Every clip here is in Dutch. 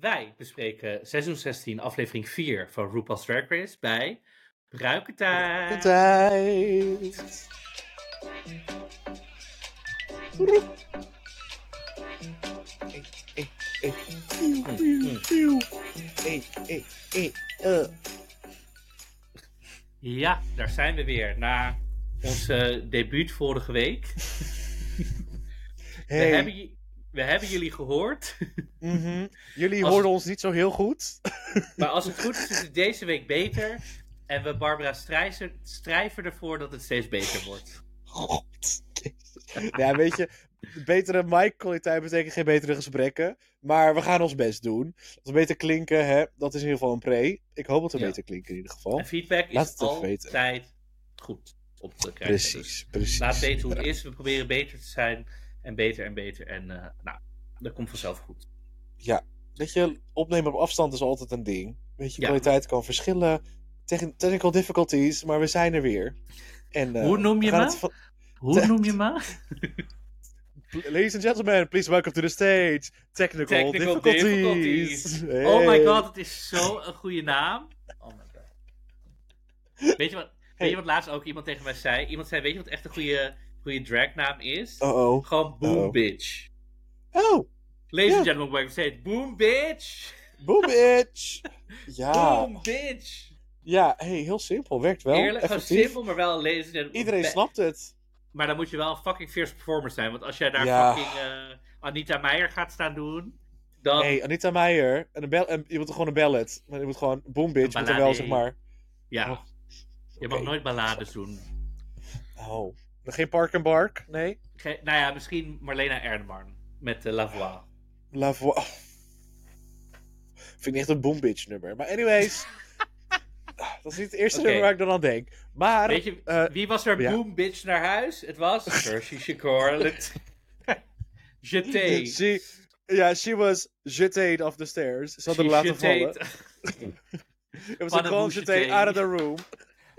Wij bespreken seizoen 16, aflevering 4 van RuPaul's Drag Race bij Bruikentijd. Tijd. Hey, hey, hey, uh. Ja, daar zijn we weer na ons debuut vorige week. Hey. We, hebben, we hebben jullie gehoord, Mhm. Jullie hoorden ons niet zo heel goed. maar als het goed is, is het deze week beter. En we Barbara strijzen, strijven ervoor dat het steeds beter wordt. God. Ja, weet je, betere mic-kwaliteit betekent geen betere gesprekken. Maar we gaan ons best doen. Als we beter klinken, hè, dat is in ieder geval een pre. Ik hoop dat we Ja. beter klinken in ieder geval. En feedback Laat is weten. altijd goed om te krijgen. Precies, precies. laat weten hoe het is. We proberen beter te zijn. En beter en beter. En eh, nou, dat komt vanzelf goed. Ja, weet je, opnemen op afstand is altijd een ding. Weet je, Ja. kwaliteit kan verschillen. Techn- Technical difficulties, maar we zijn er weer. En, eh, Hoe noem je me? Hoe noem je me? Ladies and gentlemen, please welcome to the stage. Technical, Technical difficulties. difficulties. Oh my god, het is zo een goede naam. Oh my god. Weet je wat, weet je wat laatst ook iemand tegen mij zei? Iemand zei, weet je wat echt een goede, goede dragnaam is? Uh-oh. Gewoon Boom. Bitch. Oh, Ladies Ja. and gentlemen, welcome to. Boom Bitch. boom bitch. Ja, Boom Bitch. ja hey, heel simpel. Werkt wel. Eerlijk, gewoon effectief. simpel, maar wel gentlemen. Iedereen snapt het. Maar dan moet je wel een fucking fierce performer zijn. Want als jij daar Ja. fucking eh, Anita Meijer gaat staan doen, dan... hey, Anita Meijer. En een bel en je moet gewoon een ballet. Maar je moet gewoon boom bitch. Moet er wel, zeg maar. ja, Oh, je mag nooit ballades doen. Oh. Geen Park and Bark? Nee? Ge- nou ja, misschien Marlena Erdmann met uh, La Voix. La Voix. Vind ik echt een boom bitch nummer. Maar anyways. dat is niet het eerste nummer waar ik dan aan denk. Maar. Weet je, eh, wie was er ja. boom bitch naar huis? Het was Hershey Shakur. Jeté. She, ja, she was jeted off the stairs. Ze hadden haar laten vallen. It was een jeté. jeté out of the room.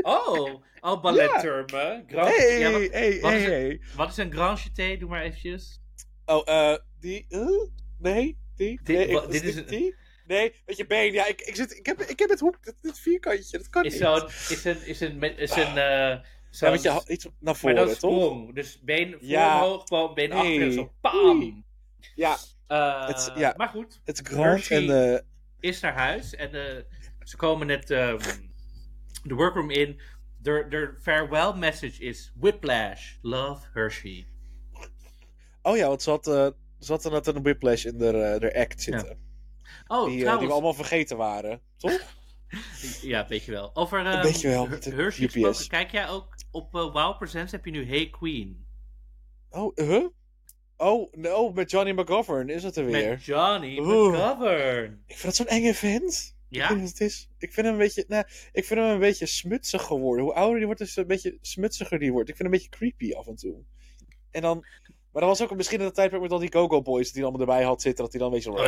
Oh, al ballettermen. Grand- Hey, ja, wat, hey, wat hey, is hey. wat is een grand jeté? Doe maar eventjes. Oh, eh, die. eh? nee, die. Dit- nee, ik- dit is die, een- die? Nee, met je been. Ja, ik, ik, zit, ik, heb, ik heb het hoek, dit, dit vierkantje. Dat kan Is niet. is een, is een, is een, eh ja, zo'n- met je iets naar maar voren, dat is sprong. Dus been voor Ja. omhoog, been achter en Nee. zo. Pam! Ja, Eh, Het- ja. Maar goed, het is grand en... eh, is naar huis en eh, ze komen net ehm, de workroom in. Their, their farewell message is Whiplash, love Hershey. oh ja, want ze had, eh, ze had net een whiplash in de uh, act zitten. Oh, die, eh, trouwens, die we allemaal vergeten waren, toch? ja, weet je wel. Over Weet je wel, Her- met de Hershey gesproken, kijk jij ook op eh, Wow Presents heb je nu Hey Queen. Oh, huh? Oh, no, met Johnny McGovern is het er weer. Met Johnny Oeh. McGovern. Ik vind dat zo'n enge vent. Ik Ja? wat het is. Ik vind hem een beetje, nou, ik vind hem een beetje smutsig geworden. Hoe ouder die wordt, is een beetje smutsiger die wordt. Ik vind hem een beetje creepy af en toe. En dan, maar dat was ook misschien in het tijdperk met al die Go-Go Boys die hij allemaal erbij had zitten, dat hij dan een beetje Oh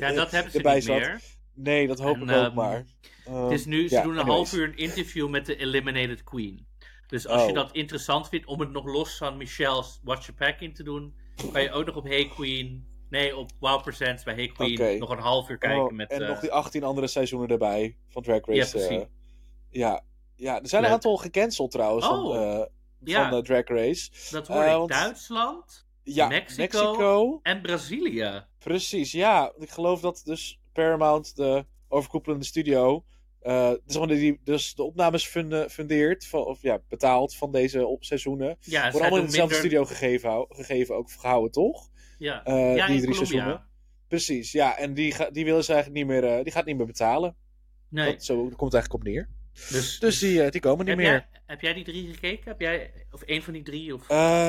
ja. Ja, dat hebben ze erbij niet zat. meer. Nee, dat hoop En, ik ook ehm, maar. Het is nu, ze ja, doen een anyways. half uur een interview met de Eliminated Queen. Dus als je Oh. dat interessant vindt om het nog los van Michelle's Watch Your Pack in te doen, kan je ook nog op Hey Queen, nee, op Wow Presents bij Hey Queen nog een half uur kijken Oh, met... en eh, nog die 18 andere seizoenen erbij van Drag Race. Ja, precies. eh, ja. ja, er zijn een aantal gecanceld trouwens van, eh, ja, van eh, Drag Race. dat eh, ik. want- Duitsland Ja, Mexico. Mexico en Brazilië. Precies, ja. Ik geloof dat dus Paramount, de overkoepelende studio, eh, dus, die, dus de opnames funde- fundeert, van, of ja, betaalt van deze op seizoenen. Ja, Worden allemaal in dezelfde minder... studio gegeven, gegeven ook gehouden, toch? Ja, Eh, ja die drie seizoenen. Precies, ja. En die, ga- die willen ze eigenlijk niet meer, eh, die gaat niet meer betalen. Nee, Dat, zo komt het eigenlijk op neer. dus, Dus die, eh, die komen niet heb, meer. jij, heb jij die drie gekeken? Heb jij, of één van die drie? Of...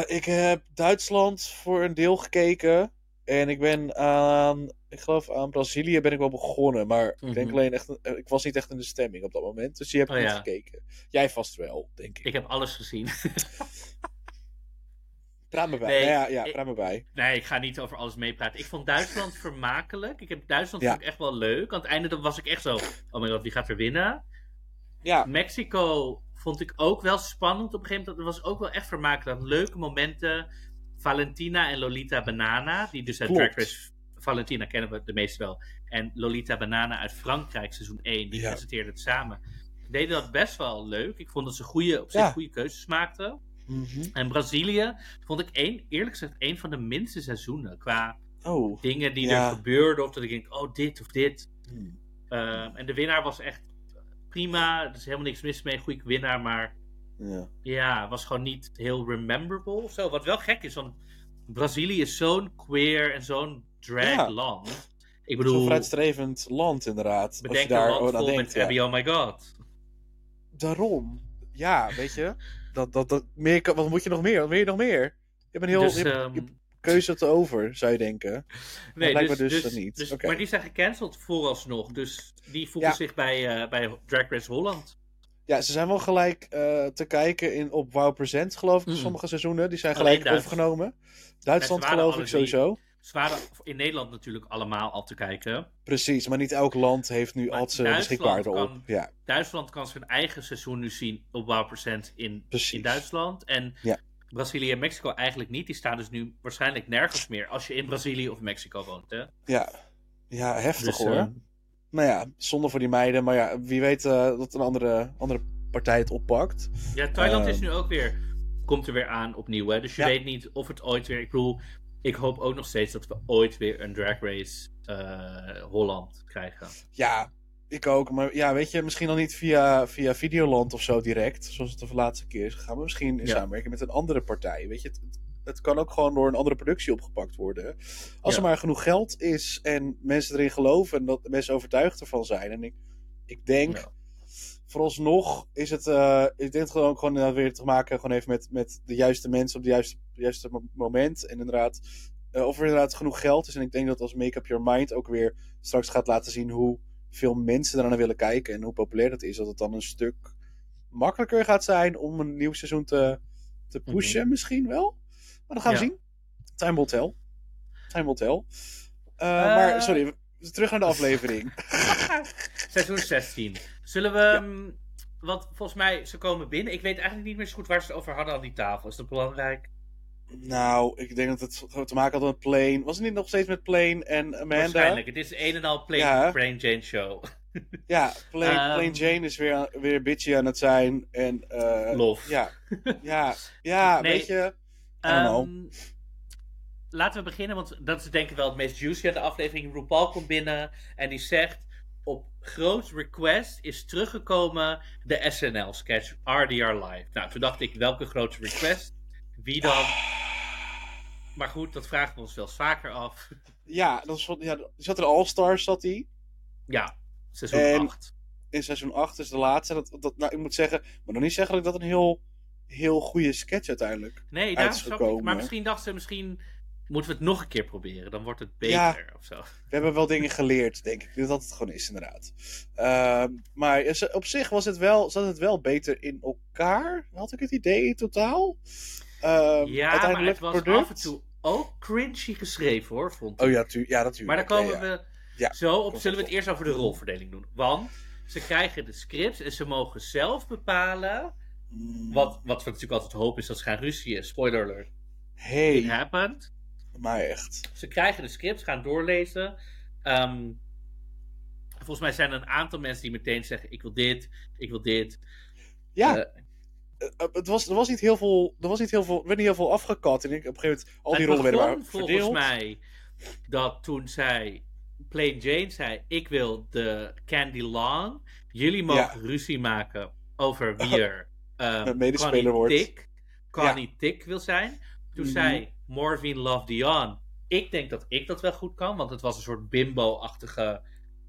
Ik heb Duitsland voor een deel gekeken. En ik ben aan, ik geloof aan Brazilië ben ik wel begonnen. Maar ik denk Mhm. alleen echt, ik was niet echt in de stemming op dat moment. Dus die heb ik Oh, niet ja. gekeken. Jij vast wel, denk ik. ik heb alles gezien. Praat me bij. Nee, ja, ja, ik- praat me bij. Nee, ik ga niet over alles meepraten. Ik vond Duitsland vermakelijk. Ik heb Duitsland Ja. vond ik echt wel leuk. Aan het einde was ik echt zo... Oh my god, wie gaat er winnen? Ja, Mexico vond ik ook wel spannend. Op een gegeven moment dat was ook wel echt vermakelijk. Leuke momenten. Valentina en Lolita Banana, die dus uit. Drag Race Valentina kennen we de meeste wel. En Lolita Banana uit Frankrijk, seizoen 1. Die Ja. presenteerden het samen. Deden dat best wel leuk. Ik vond dat ze goede, op zich Ja. goede keuzes maakten. Mhm. En Brazilië vond ik één, eerlijk gezegd een van de minste seizoenen. Qua Oh. dingen die Ja. er gebeurden. Of dat ik denk, oh dit of dit. Hmm. Ehm, en de winnaar was echt prima. Er is helemaal niks mis mee. Goede winnaar. Maar Ja. ja, was gewoon niet heel rememberable of zo. Wat wel gek is, want Brazilië is zo'n queer en zo'n drag Ja. land. Ik Zo'n bedoel, vooruitstrevend land, inderdaad. Als je bedenk een daar land aan vol denkt. met ja. Abby Oh My God. Daarom. Ja, weet je. Dat, dat, dat, meer, kan- wat moet je nog meer? Wat wil je nog meer? Je hebt een heel dus, je hebt- ehm, je keuze te over, zou je denken. nee, lijkt me dus, dus dus, niet. dus- Oké. Maar die zijn gecanceld vooralsnog. Dus die voegen Ja. zich bij, eh, bij Drag Race Holland. Ja, ze zijn wel gelijk eh, te kijken in, op Wow Present, geloof ik, Mm. sommige seizoenen. Die zijn Alleen gelijk Duits. overgenomen. Duitsland geloof ik drie. Ze waren in Nederland natuurlijk allemaal al te kijken. Precies, maar niet elk land heeft nu Maar al Duitsland beschikbaar erop. kan- Ja, Duitsland kan zijn eigen seizoen nu zien op Wow Percent in, Precies. in Duitsland. En Ja. Brazilië en Mexico eigenlijk niet. Die staan dus nu waarschijnlijk nergens meer als je in Brazilië of Mexico woont. Hè? ja. ja heftig Dus, hoor. eh, Nou ja, zonde voor die meiden. Maar ja, wie weet eh, dat een andere, andere partij het oppakt. Ja, Thailand is Ehm. nu ook weer, komt er weer aan opnieuw. Hè? Dus je Ja. weet niet of het ooit weer. Ik bedoel, ik hoop ook nog steeds dat we ooit weer een Drag Race eh, Holland krijgen. Ja, ik ook. Maar ja, weet je, misschien dan niet via, via Videoland of zo direct. Zoals het de laatste keer is gegaan. Maar misschien in Ja. samenwerking met een andere partij. Weet je, het, het kan ook gewoon door een andere productie opgepakt worden. Als er maar genoeg geld is en mensen erin geloven en dat mensen overtuigd ervan zijn. En ik, ik denk, Ja. Vooralsnog is het, eh, ik denk het gewoon, gewoon weer te maken gewoon even met, met de juiste mensen op het juiste, juiste mo- moment. En inderdaad, eh, of er inderdaad genoeg geld is. En ik denk dat als Make Up Your Mind ook weer straks gaat laten zien hoe veel mensen eraan willen kijken en hoe populair dat is, dat het dan een stuk makkelijker gaat zijn om een nieuw seizoen te, te pushen, misschien wel. Maar dat gaan we Ja. zien. Time will tell. Time will tell. Eh, maar sorry, terug naar de aflevering. Seizoen 16. Zullen we. ehm, Want volgens mij, ze komen binnen. Ik weet eigenlijk niet meer zo goed waar ze het over hadden aan die tafel. Is dat belangrijk? nou, ik denk dat het te maken had met Plane. Was het niet nog steeds met Plane en Amanda? Waarschijnlijk. Het is een en al Plain, Ja. Brain Jane Show. Ja, Plane, Ehm. Plane Jane is weer, weer bitchy aan het zijn. En, eh, Lof. Ja, ja, ja Nee. weet je. Ehm, laten we beginnen, want dat is denk ik wel het meest juicy aan de aflevering. RuPaul komt binnen en die zegt... Op groot request is teruggekomen de SNL-sketch RDR Live. Nou, toen dacht ik, welke grote request? Wie dan? Maar goed, dat vragen we ons wel eens vaker af. Ja, dat is van, ja, zat in All-Stars, zat hij. Ja, seizoen En- 8. In seizoen 8 is de laatste. Dat, dat, nou, ik moet zeggen, maar nog niet zeggen dat ik dat een heel, heel goede sketch uiteindelijk. Nee, daar snap ik. Maar misschien dachten ze, misschien moeten we het nog een keer proberen. Dan wordt het Ja. beter of zo. We hebben wel dingen geleerd, denk ik. Dat het gewoon is, inderdaad. Ehm, maar op zich was het wel, zat het wel beter in elkaar. Had ik het idee in totaal. Ehm, Ja, maar het was product. af en toe ook cringy geschreven hoor, vond ik. Oh ja, tu ja natuurlijk. Maar daar komen Ja, ja. we zo op. Zullen we het eerst over de rolverdeling doen? Want ze krijgen de scripts en ze mogen zelf bepalen. Mm, Wat, wat we natuurlijk altijd hopen is dat ze gaan ruzien. Spoiler alert. It Hey, happened. Maar echt. Ze krijgen de scripts, gaan doorlezen. Ehm, volgens mij zijn er een aantal mensen die meteen zeggen: Ik wil dit, ik wil dit. Ja, Eh, eh, het was, er was niet heel veel, er was niet heel veel, er werd niet heel veel afgekat. En ik, op een gegeven moment, al die rollen werden maar volgens verdeeld. mij dat toen zij Plain Jane zei: Ik wil de Candy Long. Jullie mogen ruzie maken over wie er Een medespeler Connie wordt. Connie Tick wil zijn. Toen zei Morvin Love Dion: Ik denk dat ik dat wel goed kan, want het was een soort bimbo-achtige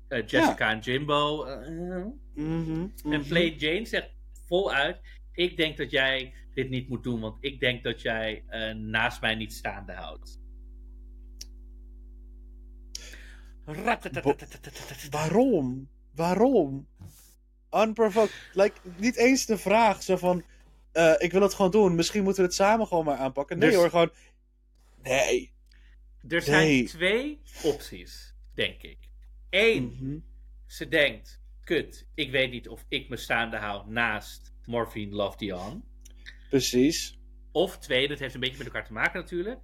eh, Jessica en Jimbo. eh, Mhm, en mhm. Plain Jane zegt voluit: Ik denk dat jij dit niet moet doen, want ik denk dat jij eh, naast mij niet staande houdt. Waarom? Waarom? Unprovoked. Like, niet eens de vraag zo van... eh, ik wil het gewoon doen. Misschien moeten we het samen gewoon maar aanpakken. Nee Dus- hoor, gewoon... Nee. Er zijn Nee. twee opties, denk ik. Eén, Mhm. ze denkt: kut, ik weet niet of ik me staande hou naast Morphine Love Dion. Precies. Of twee, dat heeft een beetje met elkaar te maken natuurlijk.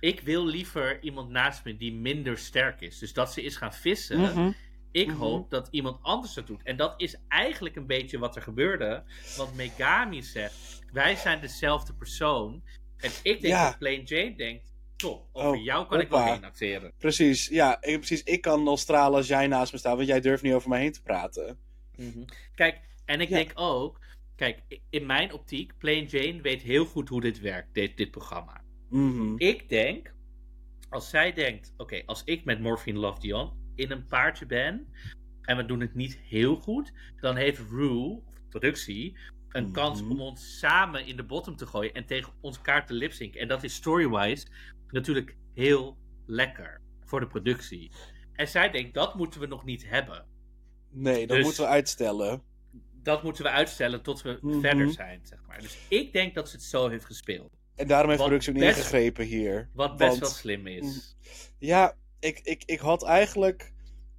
ik wil liever iemand naast me die minder sterk is. Dus dat ze is gaan vissen. Mhm. Ik Mhm. hoop dat iemand anders dat doet. En dat is eigenlijk een beetje wat er gebeurde. Want Megami zegt: Wij zijn dezelfde persoon. En ik denk Ja. dat Plain Jane denkt: Top, over Oh, jou kan ik wel heen acteren. Precies, ja, ik, precies. Ik kan al stralen als jij naast me staat, want jij durft niet over mij heen te praten. Mhm. Kijk, en ik Ja. denk ook: Kijk, in mijn optiek, Plain Jane weet heel goed hoe dit werkt, dit, dit programma. Mhm. Ik denk, als zij denkt: Oké, als ik met Morphine Love Dion in een paardje ben. en we doen het niet heel goed. dan heeft Rue, of productie. een Mhm. kans om ons samen in de bottom te gooien. en tegen ons elkaar te lipzinken. En dat is story-wise natuurlijk heel lekker voor de productie. En zij denkt: dat moeten we nog niet hebben. Nee, dat Dus- moeten we uitstellen. Dat moeten we uitstellen tot we Mhm. verder zijn, zeg maar. Dus ik denk dat ze het zo heeft gespeeld. En daarom heeft productie ook best- ingegrepen hier. Wat best Want- wel slim is. Ja, ik, ik, ik had eigenlijk.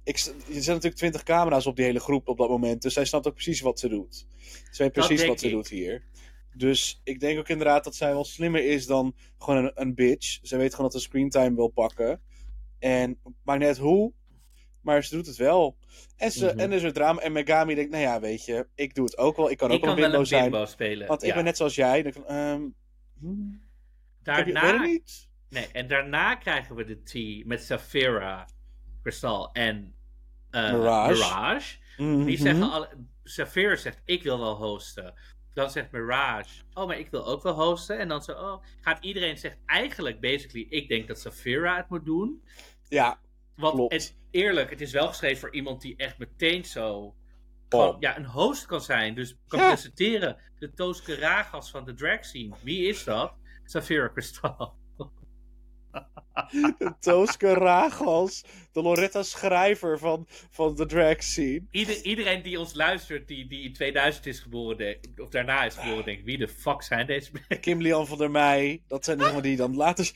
Ik, er zijn natuurlijk twintig camera's op die hele groep op dat moment. Dus zij snapt ook precies wat ze doet. Ze weet precies wat ze doet hier. Dus ik denk ook inderdaad dat zij wel slimmer is dan gewoon een, een bitch. Zij weet gewoon dat ze screentime wil pakken. En maakt net hoe. Maar ze doet het wel. En, ze, Mhm. en er is een drama. En Megami denkt, nou ja, weet je, ik doe het ook wel. Ik kan ook ik wel kan een wel bimbo een zijn. bimbo spelen. Want ik ben net zoals jij. Ik denk van, ehm, hmm, je- Daarna, nee, en daarna krijgen we de tea met Safira, Kristal en eh, Mirage. Mirage. Die Mhm. zeggen alle, Safira zegt, ik wil wel hosten. Dan zegt Mirage, oh, maar ik wil ook wel hosten. En dan zo, oh, gaat iedereen zegt eigenlijk, basically, ik denk dat Safira het moet doen. Ja, Want Klopt. het, eerlijk, het is wel geschreven voor iemand die echt meteen zo gewoon, ja, een host kan zijn. Dus kan Ja. presenteren. De Tooske Ragas van de drag scene. Wie is dat? Safira Kristal. De Tooske Ragals, de Loretta Schrijver van, van de drag scene. Ieder, iedereen die ons luistert, die, die in 2000 is geboren, de- of daarna is geboren, denkt: wie de fuck zijn deze mensen? Kim Lian van der Meij, dat zijn maar die dan later,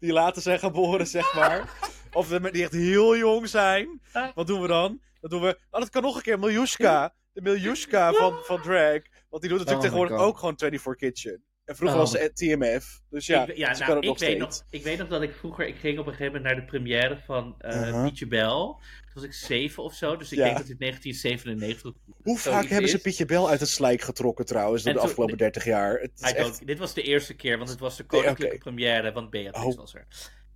die later zijn geboren, zeg maar. Of de- die echt heel jong zijn. Wat doen we dan? Dan doen we, oh, dat kan nog een keer, Miljuska. De Miljuska van, van drag. Want die doet natuurlijk Oh tegenwoordig God. ook gewoon 24 Kitchen. En vroeger Oh. was ze TMF. Dus ja, ik, ja, nou, het ik, nog weet steeds. nog, ik weet nog dat ik vroeger, ik ging op een gegeven moment naar de première van Uh-huh. Pietje Bel. Toen was ik zeven of zo, dus ik Ja. denk dat dit 1997 Hoe vaak hebben ze. Pietje Bel uit het slijk getrokken trouwens, door de afgelopen 30 jaar? Het is echt... dit was de eerste keer, want het was de koninklijke première, want Beatrix Oh. was er.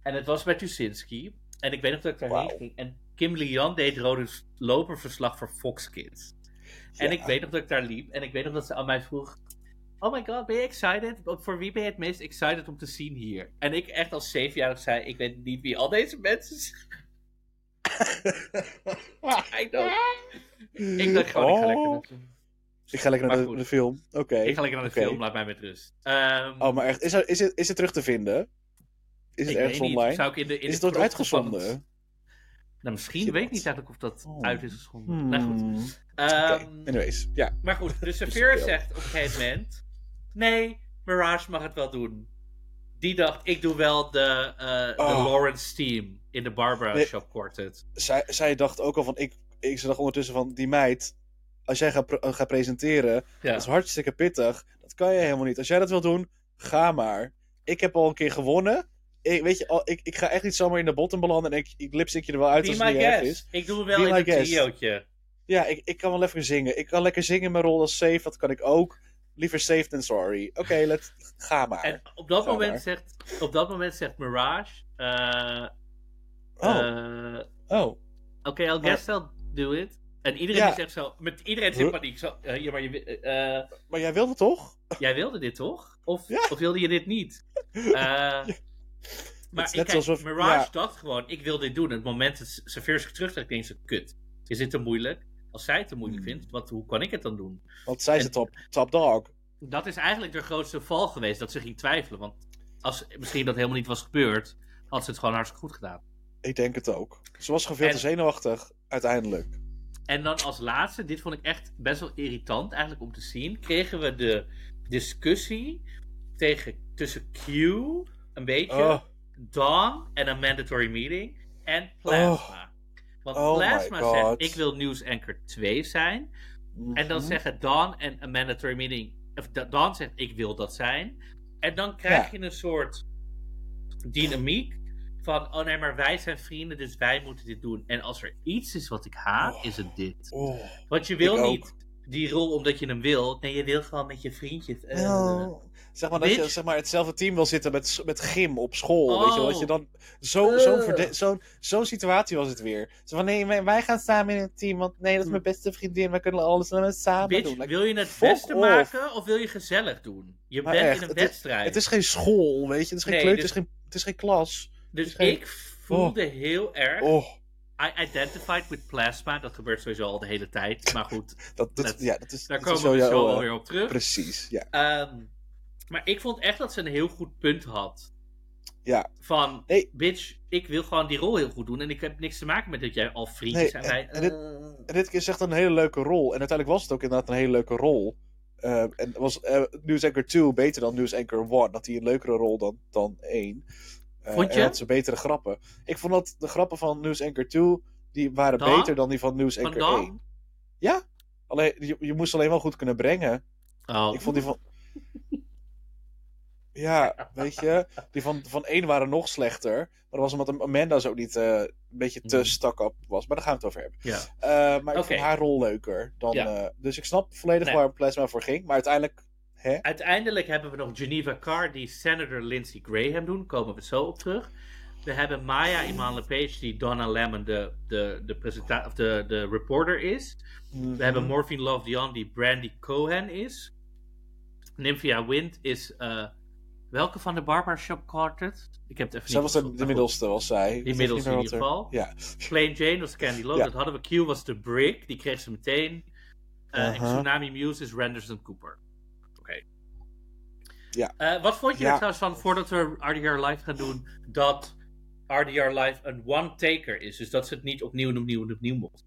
En het was bij Tuschinski. En ik weet nog dat ik daarheen Wauw. ging. En Kim Lian deed rode loperverslag voor Fox Kids. En ik weet nog dat ik daar liep. En ik weet nog dat ze aan mij vroeg... Oh my god, ben je excited? Voor wie ben je het meest excited om te zien hier? En ik echt als zevenjarig zei... Ik weet niet wie al deze mensen zijn. I don't... Ik dacht gewoon, ik ga lekker Oh. naar de, Ik ga lekker naar de, de film. Oké. ik ga lekker naar de film, laat mij met rust. Ehm, Oh, maar echt, is, er, is, het, is het terug te vinden? Is het ergens online? Zou ik in de, in is het de ooit uitgezonden? het- Nou, misschien weet ik niet eigenlijk of dat Oh. uit is geschonden. Hmm. Nou goed. Oké, Ehm, anyways. Ja. Maar goed, dus Safir Principieel. zegt op een gegeven moment: Nee, Mirage mag het wel doen. Die dacht: Ik doe wel de, eh, de Oh. Lawrence team in de Barbara Nee. Shop Quartet. Zij, zij dacht ook al van... Ik, ik ze dacht ondertussen van... Die meid... Als jij gaat, pre- eh, gaat presenteren... Ja. Dat is hartstikke pittig. Dat kan je helemaal niet. Als jij dat wil doen... Ga maar. Ik heb al een keer gewonnen. Ik, weet je, al, ik, ik ga echt niet zomaar in de bottom belanden. En ik, ik lipstick je er wel uit Be als het niet erg is. Ik doe wel Be in my een triootje. Ja, ik, ik kan wel even zingen. Ik kan lekker zingen in mijn rol als safe. Dat kan ik ook. Liever safe than sorry. Oké, let ga maar. En op dat, Ga moment maar. zegt, op dat moment zegt Mirage: eh, oh, eh, oh. Oké, I'll Maar- guess I'll do it. En iedereen Ja. is echt zo, met iedereen is in Huh? paniek. Zo, eh, ja, maar je, eh, Maar jij wilde toch? jij wilde dit toch? Of, Ja. of wilde je dit niet? Eh, Maar ik, kijk, alsof- Mirage dacht gewoon, ik wil dit doen. En het moment dat Safir zich terugtrekt, denk ze, kut. Is dit te moeilijk? Als zij het te moeilijk Hmm. vindt, wat, hoe kan ik het dan doen? Want zij is En- de top, top dog. Dat is eigenlijk de grootste val geweest, dat ze ging twijfelen. Want als misschien dat helemaal niet was gebeurd, had ze het gewoon hartstikke goed gedaan. Ik denk het ook. Ze was gewoon veel te zenuwachtig, uiteindelijk. En dan als laatste, dit vond ik echt best wel irritant eigenlijk om te zien, kregen we de discussie tegen, tussen Q, een beetje, Oh, Dawn en een mandatory meeting, en Plasma. Want Oh Plasma zegt, ik wil News Anchor 2 zijn. En dan mhm. zeggen Dawn en een mandatory meeting, of Da- Dawn zegt, ik wil dat zijn. En dan krijg Ja. je een soort dynamiek van, oh nee, maar wij zijn vrienden, dus wij moeten dit doen. En als er iets is wat ik haat, Oh. is het dit. Oh. Want je wil niet die rol omdat je hem wil. Nee, je wil gewoon met je vriendjes. eh, Nou, zeg maar dat je zeg maar, hetzelfde team wil zitten met, met gym op school. Oh. Weet je, wel, dat je dan zo, zo'n verde- zo'n zo'n situatie was het weer. Zo van nee, wij- wij gaan samen in een team, want nee, dat is Hm. mijn beste vriendin, wij kunnen alles samen Bitch, doen. Like, wil je het beste off. maken of wil je gezellig doen? Je Maar bent echt, in een het is- wedstrijd. het is geen school, weet je, het is geen Nee, kleuter, dus- het, is geen, het is geen klas. dus geen- ik voelde heel erg. Oh, I identified with plasma. Dat gebeurt sowieso al de hele tijd. Maar goed, dat, dat, Dat- ja, dat is, daar dat is komen we zo zo eh, alweer op terug. Precies, ja. Ehm, maar ik vond echt dat ze een heel goed punt had. Ja. Van, Nee. bitch, ik wil gewoon die rol heel goed doen. En ik heb niks te maken met dat jij al vriendjes Nee, en- Wij, en dit- eh, En dit keer is echt een hele leuke rol. En uiteindelijk was het ook inderdaad een hele leuke rol. Eh, en was eh News Anchor 2 beter dan News Anchor 1. Dat hij een leukere rol dan, dan 1. Eh, Vond je? En had ze betere grappen. Ik vond dat de grappen van News Anchor 2 die waren Dan? beter dan die van News Van Anchor dan? 1. Ja, alleen, je, je moest alleen wel goed kunnen brengen. oh. Ik vond die van. Ja, weet je, die van, van 1 waren nog slechter. Maar dat was omdat Amanda zo niet eh, een beetje te Mhm. stuck-up was. Maar daar gaan we het over hebben. Ja. Eh, maar ik Oké. vond haar rol leuker. Dan, Ja. eh, dus ik snap volledig Nee. waar Plasma voor ging. Maar uiteindelijk, hè? Uiteindelijk hebben we nog Geneva Carr die Senator Lindsey Graham doen. Komen we zo op terug. We hebben Maya Iman LePage die Donna Lemon de, de, de, presenta- of de, de reporter is. Mhm. We hebben Morphine Love Dion die Brandy Cohen is. Nymphia Wind is... welke van de Barbershop Quartet? Ik heb het even Zij niet was de, de middelste, was zij. Die middelste in ieder er- geval. Ja. Plain Jane was Candy Love, Ja. dat hadden we. Q was de Brick, die kreeg ze meteen. Eh, en Uh-huh. Tsunami Muse is Randerson Cooper. Oké. Ja. Eh, wat vond je Ja. er trouwens van, voordat we RDR Live gaan doen, dat RDR Live een one-taker is? Dus dat ze het niet opnieuw en opnieuw en opnieuw mocht.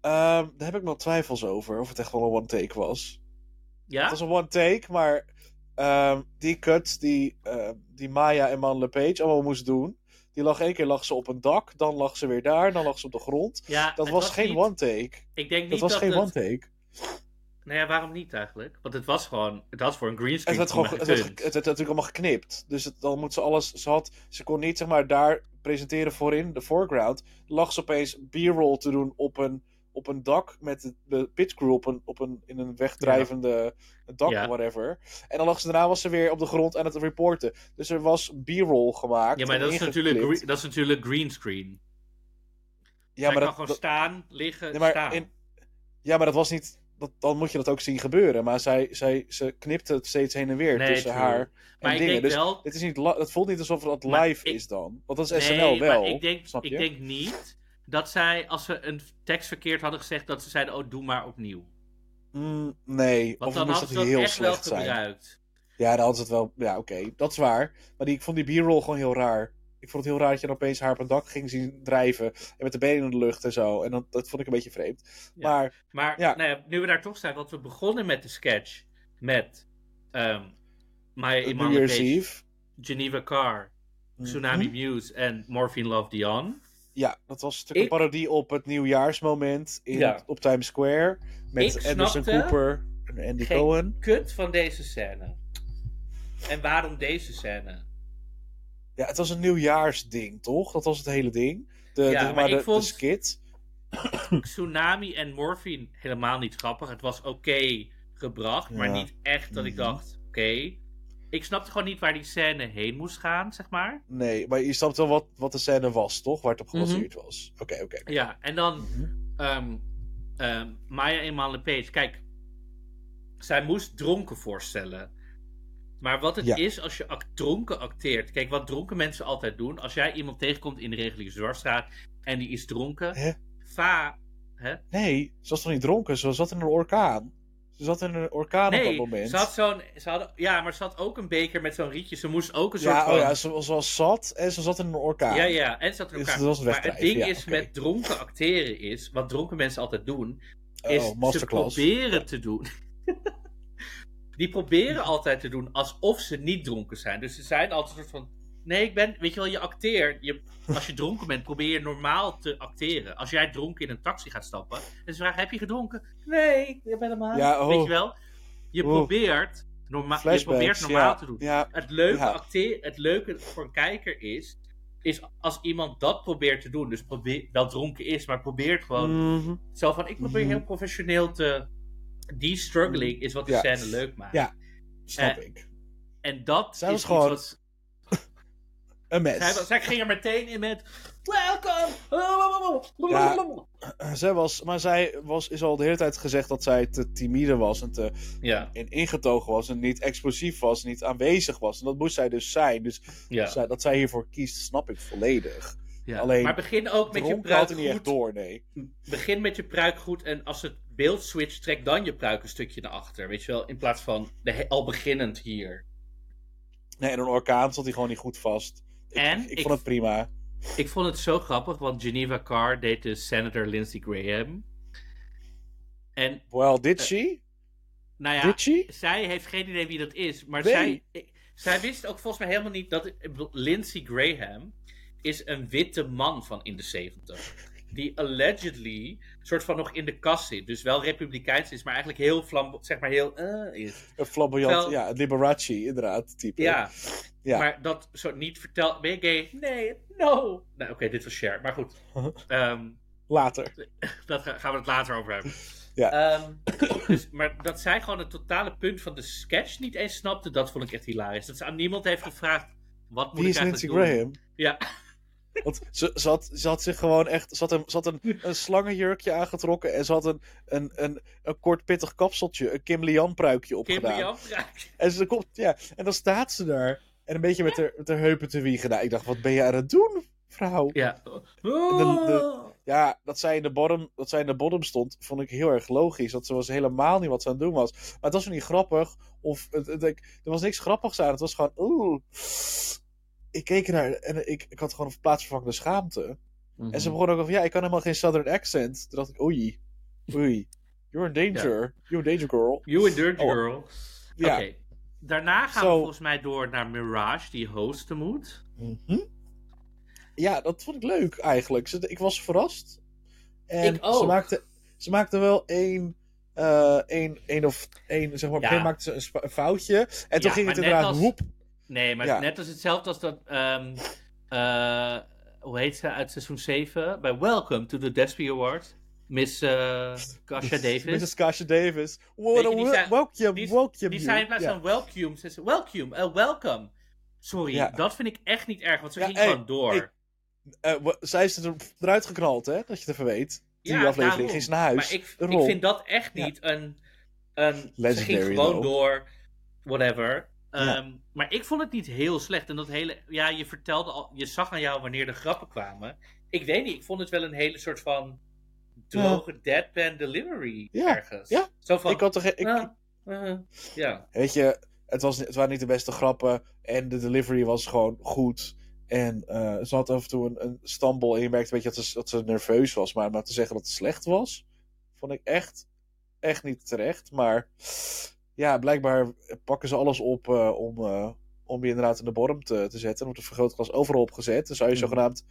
Ehm, daar heb ik nog twijfels over. Of het echt wel een one-take was. Ja? Het was een one-take, maar ehm, die cuts die, ehm, die Maya en Man LePage allemaal moest doen. Die lag één keer lag ze op een dak, dan lag ze weer daar, dan lag ze op de grond. ja, Dat het was, geen niet- one-take. Ik denk niet Dat was dat geen het... one-take. Nou ja, waarom niet eigenlijk? Want het was gewoon... Het was voor een greenscreen Het gewoon, het, het werd natuurlijk allemaal geknipt. Dus het, dan moet ze alles. Ze, had, ze kon niet zeg maar daar presenteren voorin, de foreground. Lag ze opeens B-roll te doen op een, op een dak met de, pitcrew op een, op een, in een wegdrijvende dak, Ja. whatever. En dan lag ze daarna was ze weer op de grond aan het reporten. Dus er was B-roll gemaakt. Ja, maar dat is, natuurlijk dat is natuurlijk greenscreen. Ja, Zij maar kan dat, gewoon dat- staan, liggen, ja, maar staan. in- ja, maar dat was niet. Dat, dan moet je dat ook zien gebeuren. Maar zij, zij, ze knipte het steeds heen en weer Nee, tussen true. haar en maar ik dingen. denk Dus wel... Het, is niet het voelt niet alsof dat live ik- is dan. Want dat is Nee, SNL wel. maar ik denk, snap je? ik denk niet dat zij, als ze een tekst verkeerd hadden gezegd, dat ze zeiden, oh, doe maar opnieuw. Mm, nee, Want of dan moest het heel echt wel slecht zijn. gebruikt. Ja, dan hadden ze het wel. Ja, oké, dat is waar. Maar die, ik vond die b-roll gewoon heel raar. Ik vond het heel raar dat je dan opeens haar op een dak ging zien drijven. En met de benen in de lucht en zo. En dat, dat vond ik een beetje vreemd. Ja. Maar Maar Ja. nou ja, nu we daar toch zijn, want we begonnen met de sketch met ehm Maya New Iman Year's LePage, Eve. Geneva Carr, Tsunami Mhm. Muse en Morphine Love Dion. Ja, dat was natuurlijk Ik- een parodie op het nieuwjaarsmoment in, Ja. op Times Square. Met Ik Anderson Cooper en Andy geen Cohen. Kut van deze scène. En waarom deze scène? Ja, het was een nieuwjaarsding, toch? Dat was het hele ding. De, Ja, de, maar maar ik de, vond- de skit. Tsunami en Morphine helemaal niet grappig. Het was oké gebracht, maar niet echt dat ik Mhm. dacht, oké. Ik snapte gewoon niet waar die scène heen moest gaan, zeg maar. Nee, maar je snapt wel wat, wat de scène was, toch? Waar het op gebaseerd Mhm. was. Oké, oké. Ja, en dan Mhm. ehm ehm Maya eenmaal LePage. Kijk, zij moest dronken voorstellen. Maar wat het Ja. is als je act- dronken acteert. Kijk, wat dronken mensen altijd doen. Als jij iemand tegenkomt in de reguliere dwarsstraat en die is dronken. Hè? Va. Hè? Nee, ze was toch niet dronken? Ze zat in een orkaan. Ze zat in een orkaan op dat moment. ze had zo'n. Ze hadden, ja, maar ze had ook een beker met zo'n rietje. Ze moest ook een soort ja, van. oh ja, ze was, ze was zat en ze zat in een orkaan. Ja, ja, en ze had in Dus elkaar. dat was een maar het ding ja, is met dronken acteren is, wat dronken mensen altijd doen, is oh, ze masterclass. proberen te doen. Die proberen altijd te doen alsof ze niet dronken zijn. Dus ze zijn altijd een soort van. Nee, ik ben. Weet je wel, je acteert. Je, als je dronken bent, probeer je normaal te acteren. Als jij dronken in een taxi gaat stappen. En ze vragen: Heb je gedronken? Nee, ik ben helemaal. Ja, oh. Weet je wel? Je Oh. probeert Norma je probeert normaal ja, te doen. Ja, Het leuke, Ja. acteer, het leuke voor een kijker is, is als iemand dat probeert te doen, dus probeer, wel dronken is, maar probeert gewoon mhm. zo van, ik probeer Mhm. heel professioneel te... Die struggling is wat de Ja. scène leuk maakt. Ja. snap Eh, ik. En dat Zij is gewoon wat- Een mes. Zij, zij ging er meteen in met... Welcome! Zij was, maar zij was, is al de hele tijd gezegd dat zij te timide was en, te, Ja, en ingetogen was en niet explosief was, niet aanwezig was. En dat moest zij dus zijn. Dus ja. zij- dat zij hiervoor kiest, snap ik volledig. ja. alleen- maar begin ook met je pruik hij niet echt goed. door, nee. Begin met je pruik goed en als het beeld switcht, trek dan je pruik een stukje naar achter. Weet je wel, in plaats van de al beginnend hier. Nee, en een orkaan zat hij gewoon niet goed vast. Ik, En ik, ik- vond het prima. Ik vond het zo grappig, want Geneva Carr deed de Senator Lindsey Graham. En, Well, did she? nou ja, Did she? zij heeft geen idee wie dat is, maar Nee. zij, ik- zij wist ook volgens mij helemaal niet dat. Lindsey Graham is een witte man van in de 70. Die allegedly soort van nog in de kast zit. Dus wel republikeins is, maar eigenlijk heel flambo, zeg maar heel. eh, is. Een flamboyant, ja, Liberace, inderdaad, type. Ja, Ja. maar dat zo niet verteld. Ben je gay? Nee, no. Nou, oké, dit was share, maar goed. Ehm, Later. dat ga- gaan we het later over hebben. Ja. Ehm, dus, maar dat zij gewoon het totale punt van de sketch niet eens snapte, dat vond ik echt hilarisch. Dat ze aan niemand heeft gevraagd, wat moet Wie ik eigenlijk doen? Graham? Ja, Want ze, ze, had, ze had zich gewoon echt. Ze had een, ze had een, een slangenjurkje aangetrokken. En ze had een, een, een, een kort pittig kapseltje. Een Kim Lian pruikje Kim opgedaan. Lian vraagt. En, ze komt, ja, en dan staat ze daar. En een beetje met haar, met haar heupen te wiegen. Nou, ik dacht, wat ben je aan het doen, vrouw? Ja. de- Ja, dat zij, in de bottom, dat zij in de bottom stond, vond ik heel erg logisch. Dat ze was helemaal niet wat ze aan het doen was. Maar het was niet grappig. Of het, het- ik- er was niks grappigs aan. Het was gewoon, oeh. Ik keek naar en ik, ik had gewoon een plaatsvervangende schaamte. Mhm. En ze begon ook over, ja, ik kan helemaal geen Southern accent. Toen dacht ik, oei, oei. You're in danger. You're in danger, girl. You and Dirty Oh. Girl. Ja. Daarna gaan we volgens mij door naar Mirage, die hosten moet. Mhm. Ja, dat vond ik leuk eigenlijk. Ze- Ik was verrast. En Ik ook. Ze maakte, ze maakte wel één, eh één, één of één, zeg maar, Ja. maakte ze een foutje. En toen Ja, ging het inderdaad als- hoep. Nee, maar Ja. net als hetzelfde als dat. ehm, eh, hoe heet ze uit seizoen 7? Bij Welcome to the Despy Awards. Miss uh, Kasha Davis. Mrs. Kasha Davis. What je, die welcome, die, welcome die zei in plaats van welcome, ze welcome, eh, welcome. Sorry, Ja. dat vind ik echt niet erg, want ze Ja, ging hey, gewoon door. zij is er, eruit geknald, hè? Dat je het even weet. Die Ja, aflevering daarom. ging ze naar huis. maar ik, ik vind dat echt niet een, een... Ze ging Legendary, gewoon though. door, whatever. Ja. Ehm, Maar ik vond het niet heel slecht. En dat hele... Ja, je vertelde al... Je zag aan jou wanneer de grappen kwamen. Ik weet niet, ik vond het wel een hele soort van... Droge deadpan delivery Ja, ergens. ja. Zo van... Ik had toch... Ik, ah, ah, ja. Weet je, het, was, het waren niet de beste grappen. En de delivery was gewoon goed. En eh, ze had af en toe een, een stambol. En je merkte weet je, dat, ze, dat ze nerveus was. Maar, maar te zeggen dat het slecht was, vond ik echt, echt niet terecht. Maar ja, blijkbaar pakken ze alles op eh, om, eh, om je inderdaad in de bottom te, te zetten. Wordt een vergrootglas overal opgezet. Dan zou je Mhm. zogenaamd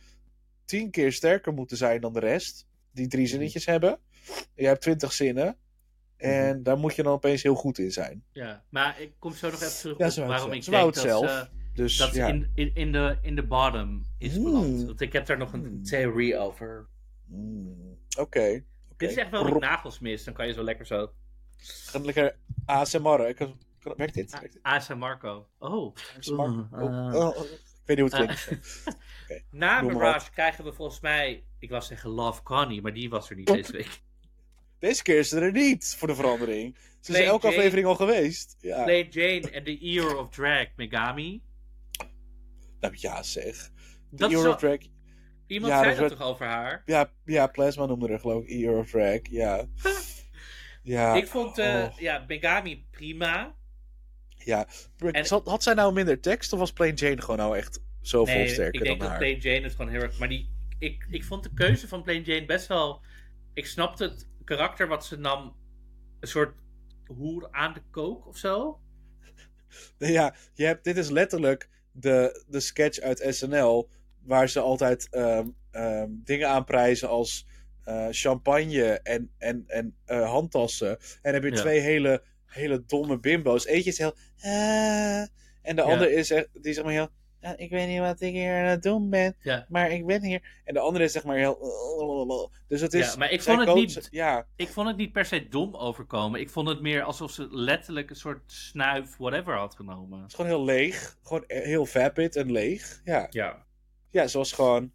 tien keer sterker moeten zijn dan de rest. Die drie zinnetjes hebben. Je hebt twintig zinnen. En daar moet je dan opeens heel goed in zijn. Ja, maar ik kom zo nog even terug Ja, op waarom ik Ze denk dat zelf. ze, Dus dat ja. in, in, in, de, in de bottom is Hmm. beland. Want ik heb daar nog een Hmm. theorie over. Mm, Oké. Dit is echt wel met nagels mis, dan kan je zo lekker zo... Ga lekker ASMR. Ik werkt dit? Dit? ASMR Marco. Oh. ASMR? Oh, uh. oh, oh. Ik weet niet hoe het klinkt. Na Noem maar Mirage krijgen we volgens mij... Ik wou zeggen Love Connie, maar die was er niet deze week. Deze keer is ze er niet, voor de verandering. Ze is elke Jane. aflevering al geweest. Ja. Play Jane en The Ear of Drag Megami. Nou ja, zeg. Dat The is Euro zo- Track. Iemand Ja, zei dat toch over haar? Ja, ja, Plasma noemde er geloof ik Euro Track. Ja. Ja. ik vond eh, oh, ja, Megami prima. ja. en- Had, had zij nou minder tekst of was Plain Jane gewoon nou echt zoveel Nee, sterker ik denk dat haar? Plain Jane het gewoon heel erg... Maar die, ik, ik vond de keuze van Plain Jane best wel... Ik snapte het karakter wat ze nam... Een soort hoer aan de kook of zo. Ja, je hebt, dit is letterlijk de, de sketch uit SNL. Waar ze altijd ehm, ehm, dingen aanprijzen als eh, champagne en, en, en eh, handtassen. En heb je Ja. twee hele hele domme bimbo's. Eentje is heel... "Ah." en de Ja. andere is echt, die zeg maar heel... "Ja, ik weet niet wat ik hier aan het doen ben, Ja. maar ik ben hier. En de andere is zeg maar heel... Dus het is... Ja, maar ik vond het niet- Ja, Ik vond het niet per se dom overkomen. Ik vond het meer alsof ze letterlijk een soort snuif whatever had genomen. het is gewoon heel leeg. Gewoon heel vapid en leeg. Ja, Ja. ja zoals gewoon...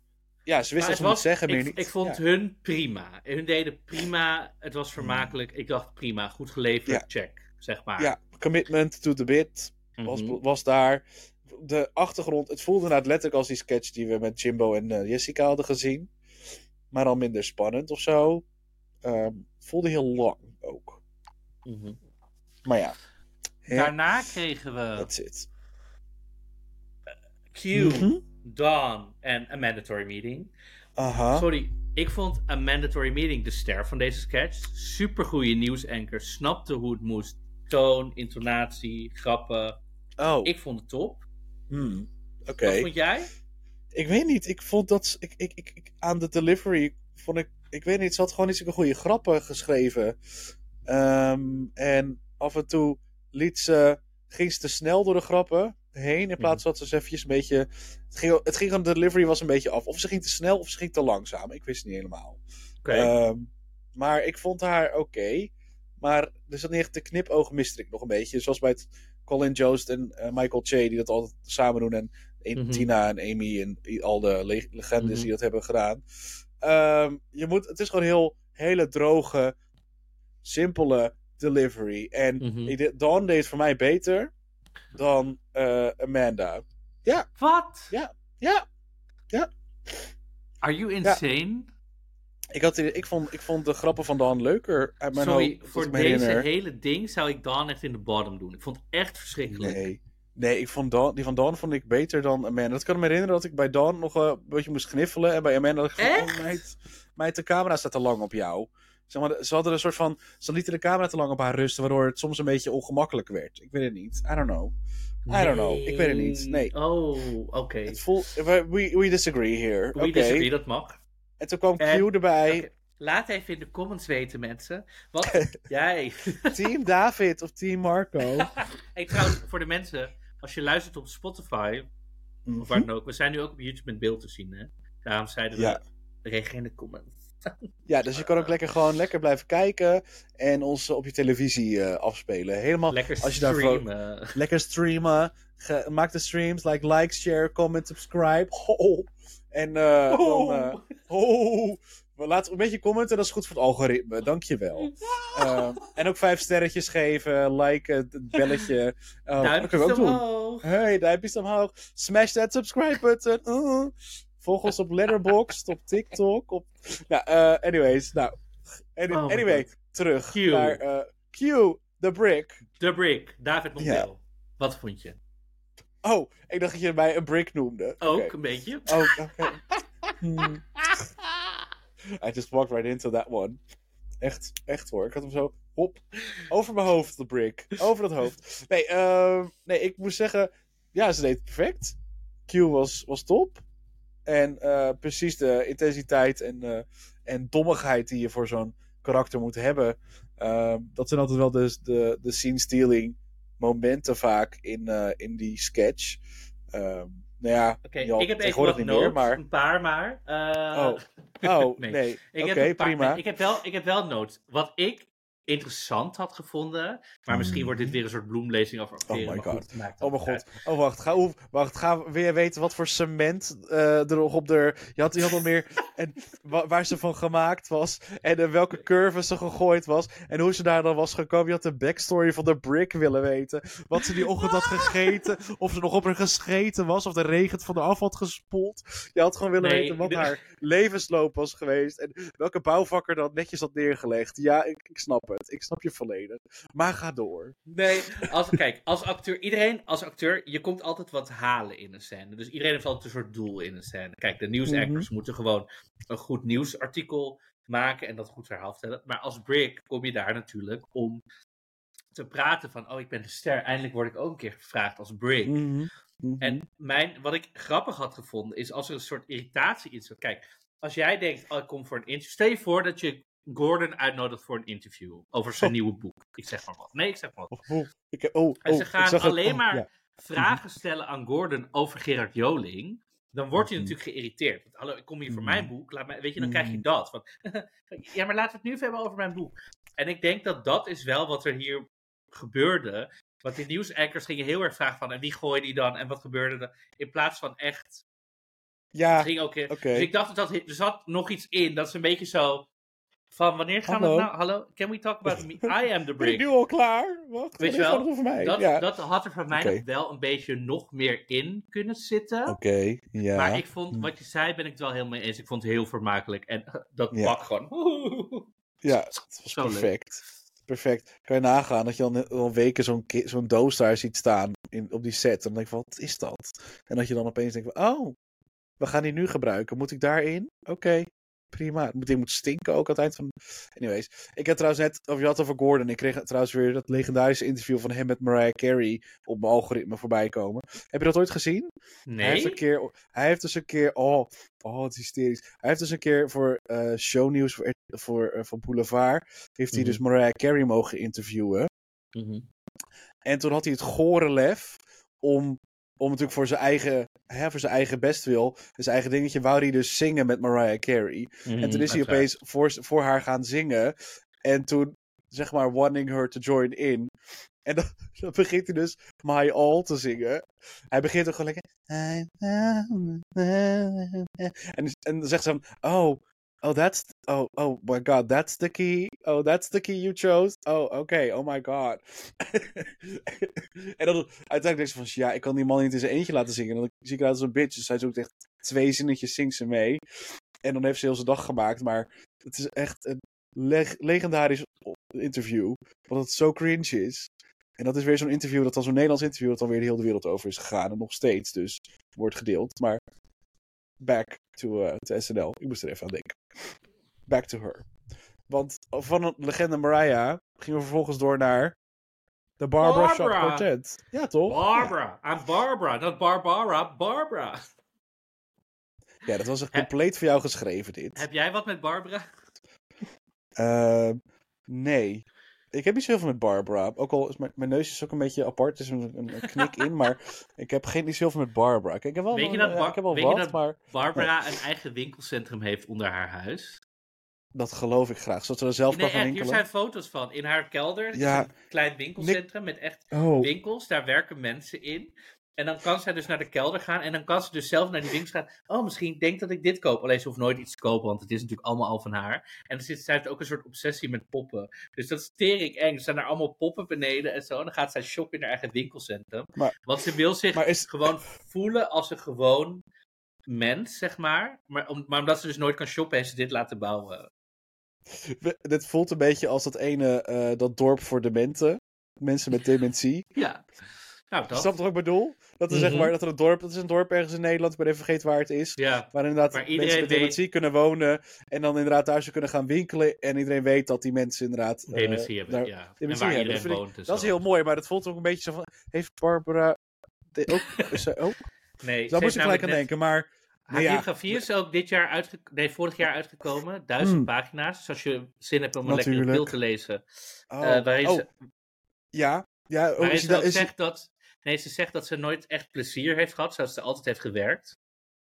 Ja, ze wisten wat het ze was, zeggen, meer ik, niet. ik vond Ja. hun prima. Hun deden prima. Het was vermakelijk. Ik dacht prima, goed geleverd, Ja. check. Zeg maar. Ja, commitment to the bit. was, Mhm. was daar. De achtergrond, het voelde inderdaad letterlijk als die sketch die we met Jimbo en eh, Jessica hadden gezien. Maar al minder spannend of zo. Ehm, voelde heel lang ook. Mhm. Maar ja, Daarna kregen we that's it. Q, Mhm. Dawn en A Mandatory Meeting. Aha. Sorry, ik vond A Mandatory Meeting de ster van deze sketch. Supergoeie nieuwsanker, snapte hoe het moest. Toon, intonatie, grappen. Oh, Ik vond het top. hmm, oké. Wat vond jij? Ik weet niet, ik vond dat... Ik, ik, ik, ik- aan de delivery vond ik... Ik weet niet, ze had gewoon niet zulke goede grappen geschreven. Ehm, en af en toe liet ze... Ging ze te snel door de grappen heen. In plaats van dat ze eventjes een beetje... Het ging, het ging aan de delivery was een beetje af. Of ze ging te snel of ze ging te langzaam. Ik wist het niet helemaal. Ehm, maar ik vond haar oké. Maar er zat niet echt de knipoog miste ik nog een beetje. Zoals bij het Colin Jost en eh, Michael Che, die dat altijd samen doen. En, en Mhm. Tina en Amy en al de le- legendes Mhm. die dat hebben gedaan. Ehm, je moet, het is gewoon heel hele droge, simpele delivery. En Mhm. ik de- Dawn deed voor mij beter dan eh, Amanda. Wat? Ja, ja. Are you insane? Ik, had, ik, vond, ik vond de grappen van Dawn leuker uit mijn Sorry, hoofd. voor deze herinner. hele ding zou ik Dawn echt in de bottom doen. Ik vond het echt verschrikkelijk. Nee. Nee, ik vond Dawn, die van Dawn vond ik beter dan Amanda. Dat kan me herinneren dat ik bij Dawn nog eh, een beetje moest gniffelen. En bij Amanda dacht ik van, Echt? oh meid, meid, de camera staat te lang op jou. Zeg maar, ze hadden een soort van, ze lieten de camera te lang op haar rusten, waardoor het soms een beetje ongemakkelijk werd. Ik weet het niet. I don't know. I don't know. Ik weet het niet. Nee. Oh, oké. We, we disagree here. We disagree, dat mag. En toen kwam Q En- erbij. Laat even in de comments weten, mensen. Wat jij... Team David of Team Marco. hey, trouwens, voor de mensen, als je luistert op Spotify, of waar dan ook, we zijn nu ook op YouTube met beeld te zien, hè? Daarom zeiden we, Ja. reageer in de comments. Ja, dus je kan ook lekker gewoon lekker blijven kijken en ons op je televisie eh, afspelen. Helemaal Lekker als je daarvoor- streamen. lekker streamen. Ge- maak de streams, like, like, share, comment, subscribe. Ho. En eh dan, eh, ho. Maar Laat een beetje commenten, dat is goed voor het algoritme. Dankjewel. Eh, en ook vijf sterretjes geven, liken, het belletje. Uh, dat kunnen we ook doen. Hey, duimpjes omhoog. Smash that subscribe button. Uh. Volg ons op Letterboxd, op TikTok. Op... Nou, eh, anyways. Nou, any- Oh anyway, God. terug Q. naar eh, Q, The Brick. The Brick, David Montel. Wat vond je? Oh, ik dacht dat je mij een brick noemde. Ook een beetje. Oh, oké. Hmm. I just walked right into that one. Echt, echt hoor. Ik had hem zo, hop, over mijn hoofd, de brick. Over het hoofd. Nee, ehm, nee, ik moet zeggen, ja, ze deed het perfect. Q was, was top. En eh, precies de intensiteit en, eh, en dommigheid die je voor zo'n karakter moet hebben. Ehm, dat zijn altijd wel de, de, de scene-stealing momenten vaak in, eh, in die sketch. Ehm, nou ja, ik heb even wat niet meer, notes, maar... een paar maar. Oh, oh Nee. Oké, prima. nee, ik, heb wel, ik heb wel notes. Wat ik interessant had gevonden, maar misschien Mhm. wordt dit weer een soort bloemlezing over acteren. my God. Oh mijn god. Oh wacht, ga, oef, wacht, ga weer weten wat voor cement eh, er nog op de... Je had, je had meer... En wa- waar ze van gemaakt was. En welke curve ze gegooid was. En hoe ze daar dan was gekomen. Je had de backstory van de brick willen weten. Wat ze die ochtend had gegeten. Of ze nog op haar gescheten was. Of de regen het van de af had gespoeld. Je had gewoon willen Nee, weten wat de- haar levensloop was geweest. En welke bouwvakker dat netjes had neergelegd. Ja, ik, ik snap het. Ik snap je volledig. Maar ga door. Nee, als, kijk, als acteur, iedereen als acteur, je komt altijd wat halen in een scène. Dus iedereen heeft altijd een soort doel in een scène. Kijk, de nieuwsactors Mhm. moeten gewoon een goed nieuwsartikel maken en dat goed verhaal vertellen. Maar als Brick kom je daar natuurlijk om te praten van, oh, ik ben de ster. Eindelijk word ik ook een keer gevraagd als Brick. Mhm. En mijn, wat ik grappig had gevonden, is als er een soort irritatie in zit. Kijk, als jij denkt, oh, ik kom voor een interview. Stel je voor dat je Gordon uitnodigt voor een interview over zijn nieuwe boek. Ik zeg maar wat. Nee, ik zeg maar wat. Oh, ik, oh, En oh, ze gaan het- alleen oh, maar ja. vragen stellen aan Gordon over Gerard Joling. Dan wordt hij Mhm. natuurlijk geïrriteerd. Want, hallo, ik kom hier voor Mhm. mijn boek. Laat mij, weet je, dan krijg je Mhm. dat. Ja, maar laten we het nu even hebben over mijn boek. En ik denk dat dat is wel wat er hier gebeurde. Want die nieuwsankers gingen heel erg vragen van... En wie gooide die dan? En wat gebeurde er? In plaats van echt... Ja, ging ook, oké. Dus ik dacht dat er zat nog iets in. Dat is een beetje zo... Van wanneer gaan Hallo? we nou... Hallo? Can we talk about me? I am the ben ik nu brick. al klaar? Wacht, Weet je wel, over mij? Dat, ja. dat had er van mij nog wel een beetje nog meer in kunnen zitten. Oké, ja. Maar ik vond, Hm. wat je zei, ben ik het wel helemaal mee eens. Ik vond het heel vermakelijk. En eh, dat Ja. pak gewoon. Ja, het was Zo leuk. perfect. Perfect. Kan je nagaan dat je dan al weken zo'n zo'n doos daar ziet staan in, op die set. En dan denk je van, wat is dat? En dat je dan opeens denkt van, oh, we gaan die nu gebruiken. Moet ik daarin? Oké, prima. Het moet, die moet stinken ook aan het eind van... Anyways, ik had trouwens net, of je had het over Gordon. Ik kreeg trouwens weer dat legendarische interview van hem met Mariah Carey op mijn algoritme voorbij komen. Heb je dat ooit gezien? Hij heeft, een Nee? keer, hij heeft dus een keer. Oh, oh het is hysterisch. Hij heeft dus een keer voor eh shownieuws voor, voor, eh, van Boulevard. Heeft hij Mhm. dus Mariah Carey mogen interviewen. Mhm. En toen had hij het gore lef om. Om natuurlijk voor zijn eigen, hè, voor zijn eigen bestwil, zijn eigen dingetje, wou hij dus zingen met Mariah Carey. Mhm, En toen is hij opeens voor, voor haar gaan zingen. En toen, zeg maar, wanting her to join in. En dan, dan begint hij dus My All te zingen. Hij begint ook gewoon lekker... En, en dan zegt ze dan, oh, oh, that's, oh, oh my god, that's the key. Oh, that's the key you chose. Oh, oké, oh my god. en dan uiteindelijk denkt ze van, ja, ik kan die man niet in zijn eentje laten zingen. En dan zie ik eruit als een bitch. Dus hij zoekt echt twee zinnetjes, zingt ze mee. En dan heeft ze heel zijn dag gemaakt. Maar het is echt een leg- legendarisch interview. Want het zo cringe is. En dat is weer zo'n interview, dat dan zo'n Nederlands interview, dat dan weer de hele wereld over is gegaan. En nog steeds dus wordt gedeeld. Maar back to, eh, to SNL. Ik moest er even aan denken. Back to her. Want van een legende Mariah gingen we vervolgens door naar de Barbara, Shop Barbara. Quartet. Ja, toch? Barbara. I'm Barbara. Not Barbara. Barbara. Ja, dat was echt compleet voor jou geschreven, dit. Heb jij wat met Barbara? Ehm, nee. Ik heb niet zoveel met Barbara. Ook al is mijn, mijn neus is ook een beetje apart. Er is een, een, knik in. Maar ik heb geen, niet zoveel met Barbara. Kijk, ik heb wel, Weet je ja, dat Bar- ik heb wel weet je wat, dat- maar Barbara een eigen winkelcentrum heeft onder haar huis. Dat geloof ik graag. Zodat ze er zelf Nee, kan gaan echt, hier winkelen. zijn foto's van. In haar kelder Ja. een klein winkelcentrum met echt Oh, winkels. Daar werken mensen in. En dan kan zij dus naar de kelder gaan. En dan kan ze dus zelf naar die winkels gaan. Oh, misschien denk dat ik dit koop. Alleen ze hoeft nooit iets te kopen. Want het is natuurlijk allemaal al van haar. En er zit, zij heeft ook een soort obsessie met poppen. Dus dat is tering eng. Er staan er allemaal poppen beneden en zo. En dan gaat zij shoppen in haar eigen winkelcentrum. Maar- want ze wil zich is, gewoon voelen als een gewoon mens, zeg maar. Maar, om, maar omdat ze dus nooit kan shoppen, heeft ze dit laten bouwen. dit voelt een beetje als dat ene, eh, dat dorp voor dementen. Mensen met dementie. Ja. Nou, dat. snapt wat ik bedoel? Dat is zeg Mhm. maar dat er een dorp, dat is een dorp ergens in Nederland, ik ben even vergeten waar het is. Ja. Waar inderdaad Waar mensen met weet- dementie kunnen wonen. En dan inderdaad thuis kunnen gaan winkelen. En iedereen weet dat die mensen inderdaad... eh, Dementie hebben, daar- ja. En waar hebben. iedereen Dat ik- woont. Dat is heel mooi, maar dat voelt ook een beetje zo van... Heeft Barbara... de- ook, is ook? Nee, Daar moest ik gelijk aan net- denken, maar... Ja. biografie is ook dit jaar uitge... nee, vorig jaar uitgekomen. Duizend Hmm. pagina's. Dus als je zin hebt om een lekkere Natuurlijk. pil te lezen. Oh, eh, waarin oh, ze, ja. Ja, oh, is ze dat- ook is- zegt dat... Nee, ze zegt dat ze nooit echt plezier heeft gehad. Zoals ze altijd heeft gewerkt.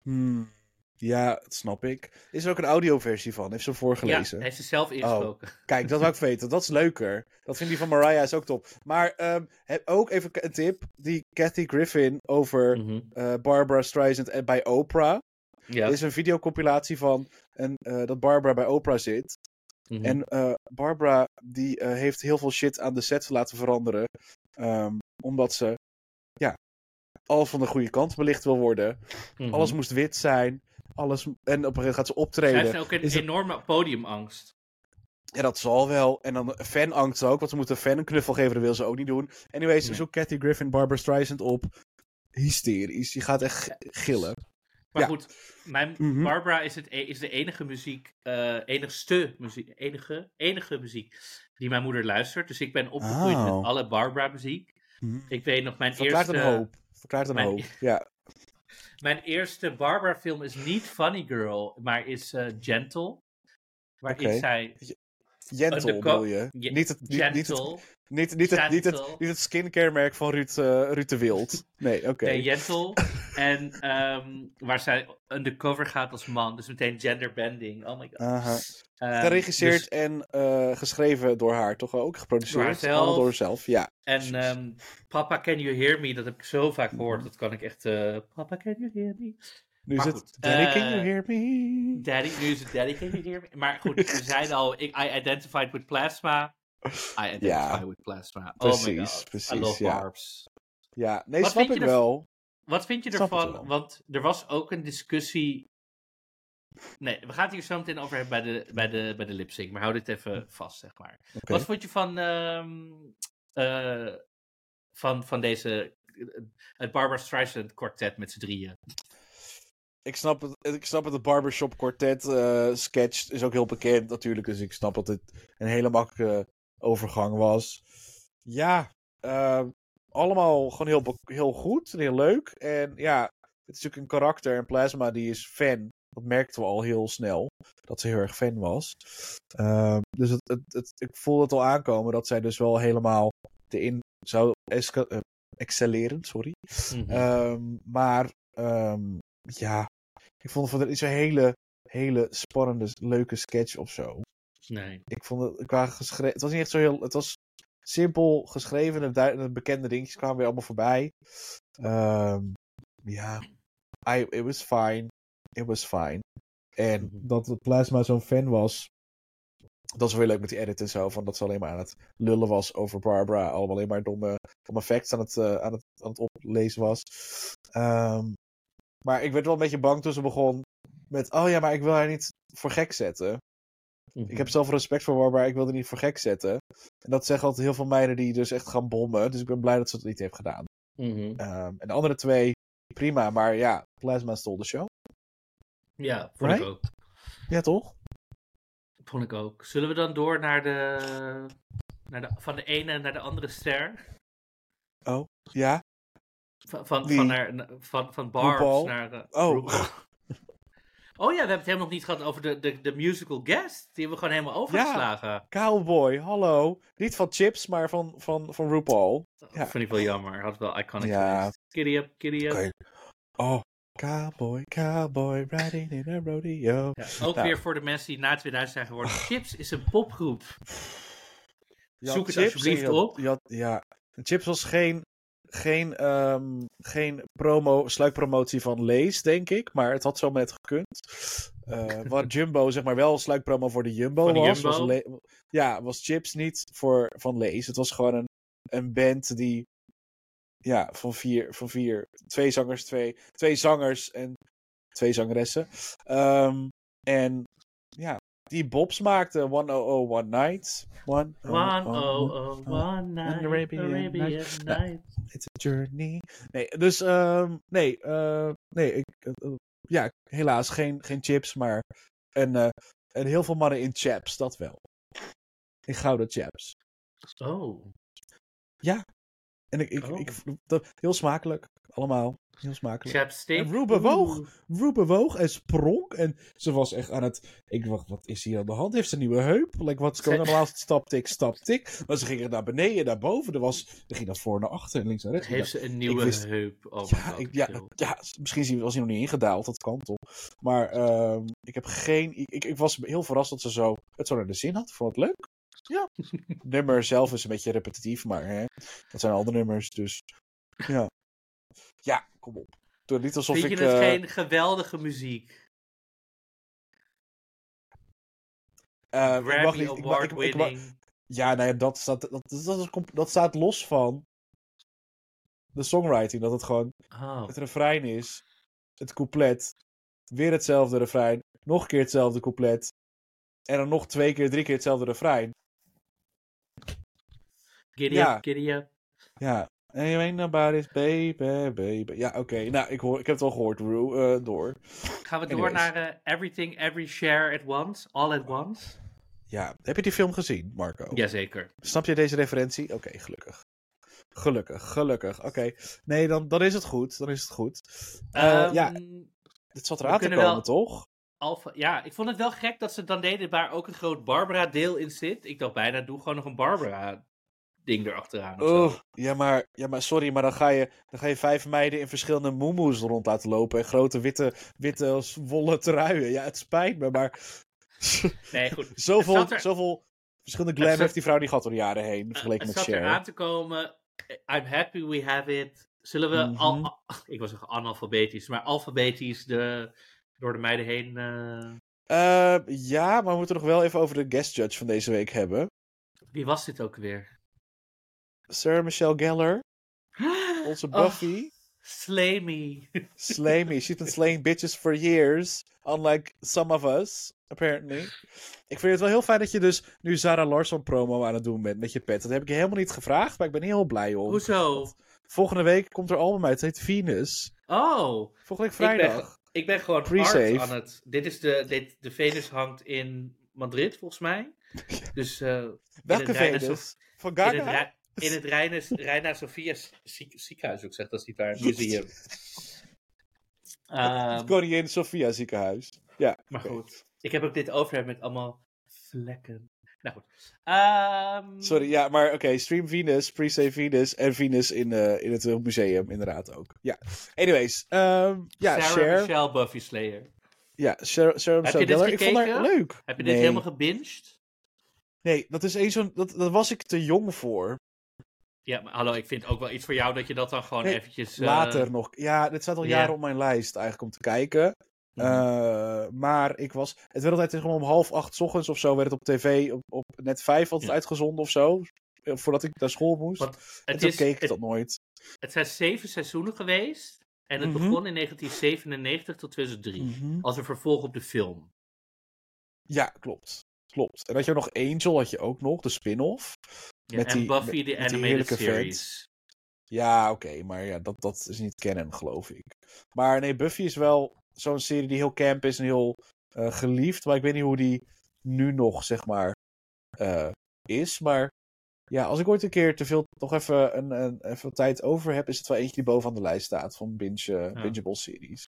Hmm, ja, dat snap ik. Is er ook een audioversie van? Heeft ze hem voorgelezen? Ja, heeft ze zelf ingesproken. Kijk, dat wou ik weten. Dat is leuker. Dat vind die van Mariah is ook top. Maar ehm, heb ook even een tip. Die Kathy Griffin over Mhm. eh, Barbara Streisand en bij Oprah. Ja. Er is een videocompilatie van en, eh, dat Barbara bij Oprah zit. Mhm. En eh, Barbara die eh, heeft heel veel shit aan de set laten veranderen. ehm, omdat ze ja, alles van de goede kant belicht wil worden. Mhm. Alles moest wit zijn. Alles, en op een gegeven moment gaat ze optreden. heeft ook een Is het- enorme podiumangst. Ja, dat zal wel. En dan fanangst ook, want ze moeten een fan een knuffel geven, dat wil ze ook niet doen. Anyways, Nee. zoek Kathy Griffin, Barbara Streisand op. Hysterisch. Die gaat echt gillen. Maar Ja. goed, mijn Mhm. Barbara is, het, e- is de enige muziek, eh, enigste muziek, enige, enige muziek die mijn moeder luistert. Dus ik ben opgegroeid Oh. met alle Barbara muziek. Ik weet nog, mijn Verklaart eerste, een hoop. Verklaart een mijn- hoop. Ja. Mijn eerste Barbara film is niet Funny Girl, maar is eh, Gentle. Waarin Oké. zij Gentle bedoel je? Niet het, niet, niet het, gentle, niet, niet het, niet het, niet het skincare merk van Ruud, Ruud de Wild. Nee, oké. nee, gentle. en ehm, waar zij undercover gaat als man. Dus meteen genderbending. Oh my god. Aha. Ehm, Geregisseerd dus- en eh, geschreven door haar, toch ook? Geproduceerd? Door haarzelf. Allemaal door haarzelf, ja. En ehm, Papa, can you hear me? Dat heb ik zo vaak gehoord. Dat kan ik echt... eh, Papa, can you hear me? Nu is het Daddy, can you hear me? Daddy, nu is het Daddy, can you hear me? Maar goed, we zeiden al, I identified with plasma. I identify Ja. with plasma. oh my Precies, I precies, love ja. barbs. Ja, nee, Wat snap vind ik je wel. Wat vind je Snap het ervan? Want er was ook een discussie. Nee, we gaan het hier zo meteen over hebben bij de, bij de, bij de lip sync, maar hou dit even vast, zeg maar. Wat vond je van, ehm, eh, van, van deze, het Barbara Streisand kwartet met z'n drieën? Ik snap het, ik snap het, de Barbershop Quartet eh, sketch is ook heel bekend natuurlijk, dus ik snap dat het een hele makkelijke overgang was. Ja, eh, allemaal gewoon heel, heel goed en heel leuk. En ja, het is natuurlijk een karakter en Plasma die is fan. Dat merkten we al heel snel, dat ze heel erg fan was. Eh, dus het, het, het, ik voelde het al aankomen dat zij dus wel helemaal erin zou eh, excelleren, sorry. Mhm. Ehm, maar ehm, ja, ik vond het niet zo'n hele, hele spannende, leuke sketch of zo. Nee. Ik vond het qua geschreven. Het was niet echt zo heel. Het was simpel geschreven. en de, de bekende dingetjes kwamen weer allemaal voorbij. Ehm, ja, it was fine. It was fine. En Mhm. dat het Plasma zo'n fan was. Dat was weer leuk met die edit en zo. Van dat ze alleen maar aan het lullen was over Barbara. Allemaal alleen maar domme, domme facts aan het, eh, aan, het, aan het oplezen was. Ehm, maar ik werd wel een beetje bang toen ze begon met... Oh ja, maar ik wil haar niet voor gek zetten. Mhm. Ik heb zelf respect voor Barbara, ik wil haar niet voor gek zetten. En dat zeggen altijd heel veel meiden die dus echt gaan bommen. Dus ik ben blij dat ze het niet heeft gedaan. Mhm. Ehm, en de andere twee, prima. Maar ja, Plasma stole de show. Ja, vond ik ook. Ja, toch? Vond ik ook. Zullen we dan door naar de, naar de van de ene naar de andere ster? Oh, ja. Van, van, Wie? van, naar, van, van Barbs naar... eh, Oh. Oh ja, we hebben het helemaal nog niet gehad over de, de, de musical guest. Die hebben we gewoon helemaal overgeslagen. Cowboy, hallo. Niet van Chips, maar van, van, van RuPaul. Dat Ja. vind ik wel jammer. Had wel iconic Ja. geweest. Giddy up, giddy up. Oh, cowboy, cowboy, riding in a rodeo. Ja, ook Nou. weer voor de mensen die na 2000 zijn geworden. Chips is een popgroep. Zoek het Chips alsjeblieft op. had- ja, Chips was geen, geen, ehm, geen promo, sluikpromotie van Lees, denk ik. Maar het had zo net gekund. Eh wat Jumbo, zeg maar, wel sluikpromo voor de Jumbo de was. Jumbo. was Le- ja, was Chips niet voor, van Lees. Het was gewoon een, een band die... Ja, van vier, van vier. Twee zangers, twee, twee zangers en twee zangeressen. Ehm, en die Bobs maakte 100 One Night. One, One oh, oh oh, oh one night, Arabian Arabian, night. night. It's a journey. Nee, dus ehm, nee, eh, nee, ik, eh, eh, ja, helaas geen, geen chips, maar en, en heel veel mannen in chaps, dat wel. In gouden chaps. Oh. En ik, ik, Oh. ik, dat, heel smakelijk, allemaal, heel smakelijk. Chapstick. En Rue bewoog. Oeh. Rue bewoog en sprong en ze was echt aan het, ik dacht, wat is hier aan de hand? Heeft ze een nieuwe heup? Like, wat is Ze- going on? Laatst stap, tik, stap, tik. Maar ze gingen naar beneden, naar boven, er was, er ging naar voor, naar achter en links en rechts. Heeft ze een nieuwe wist- heup? Oh Ja, ik, ja, ja, misschien zien- was hij nog niet ingedaald, dat kan toch. Maar ehm, ik heb geen. Ik, ik, was heel verrast dat ze zo, het zo naar de zin had. Vond het leuk. Ja. Het nummer zelf is een beetje repetitief, maar hè, dat zijn al de nummers, dus. Ja. Ja, kom op. Doe niet alsof Vind je het eh, geen geweldige muziek? ik mag niet- ik mag- Award ik- ik mag- winning. Ja, nou ja, dat staat, dat, dat, dat, is comp- dat staat los van de songwriting. Dat het gewoon Oh. het refrein is, het couplet, weer hetzelfde refrein, nog een keer hetzelfde couplet, en dan nog twee keer, drie keer hetzelfde refrein. Giddy Ja. up, giddy up. Ja. En je weet nobody's baby, baby. Ja, oké. Nou, ik, hoor, ik heb het al gehoord, Rue, eh, door. Gaan we door Anyways. naar eh, Everything, Every Share at Once? All at Once? Ja, heb je die film gezien, Marco? Jazeker. Snap je deze referentie? Oké, gelukkig. Gelukkig, gelukkig. Oké. Nee, dan, dan is het goed. Dan is het goed. Eh, Ehm, ja, dit zat eraan te komen, wel- toch? Alpha, ja, ik vond het wel gek dat ze het dan deden waar ook een groot Barbara-deel in zit. Ik dacht bijna, doe gewoon nog een Barbara-ding erachteraan. Oh, ja, maar, ja, maar sorry, maar dan ga, je, dan ga je vijf meiden in verschillende moemoes rond laten lopen. En grote witte, witte als wollen truien. Ja, het spijt me, maar Nee, goed. zoveel, er- zoveel verschillende glam zat- heeft die vrouw die gehad door de jaren heen. Eh, Vergeleken het met zat er Cher. aan te komen. I'm happy we have it. Zullen we Mhm. al, al- ik wil zeggen analfabetisch, maar alfabetisch de, door de meiden heen. eh, Eh, ja, maar we moeten nog wel even over de guest judge van deze week hebben. Wie was dit ook weer? Sarah Michelle Gellar, onze Oh, Buffy. slay me. Slay me. She's been slaying bitches for years. Unlike some of us, apparently. Ik vind het wel heel fijn dat je dus nu Sarah Larsson promo aan het doen bent met je pet. Dat heb ik je helemaal niet gevraagd, maar ik ben heel blij om. Hoezo? Volgende week komt er album uit. Het heet Venus. Oh, Volgende week Ik ben vrijdag. ik ben gewoon Pre-save. art aan het. Dit is de, dit, de Venus hangt in Madrid, volgens mij. Dus eh, Welke Venus? Van Gaga? In het Reina, Reina Sofia ziek, ziekenhuis, ook zeg dat is niet waar, museum. Ehm, Koningin Sofia ziekenhuis. Ja, maar goed, ik heb ook dit overhemd met allemaal vlekken. Nou goed. Ehm, Sorry, ja, maar oké. stream Venus, pre-save Venus en Venus in, eh, in het eh, museum, inderdaad ook. Ja. Anyways, ehm, ja, Sarah Cher. Michelle Buffy Slayer. Ja, Sarah, Sarah Michelle Gellar. Ik vond haar leuk. Heb je dit helemaal gebinged? Nee, dat is één zo'n. Dat, dat was ik te jong voor. Ja, maar hallo, ik vind ook wel iets voor jou dat je dat dan gewoon Nee, eventjes... eh, Later nog. Ja, dit staat al ja. jaren op mijn lijst eigenlijk om te kijken. Mhm. Eh, maar ik was. Het werd altijd gewoon om half acht 's ochtends of zo. werd het op tv op, op net vijf altijd Ja. uitgezonden of zo. eh, Voordat ik naar school moest. Want en het, toen is, keek ik het, dat nooit. het zijn zeven seizoenen geweest. En het Mhm. begon in 1997 tot 2003. Mhm. Als een vervolg op de film. Ja, klopt. Klopt. En had je ook nog Angel, had je ook nog, de spin-off. Ja, Met en die- Buffy, de animated series. Ja, oké, maar ja, dat, dat is niet canon, geloof ik. Maar nee, Buffy is wel zo'n serie die heel camp is en heel eh, geliefd. Maar ik weet niet hoe die nu nog, zeg maar, eh, is. Maar ja, als ik ooit een keer te veel, nog even, een, een, even tijd over heb, is het wel eentje die bovenaan de lijst staat van binge, eh, bingeable series.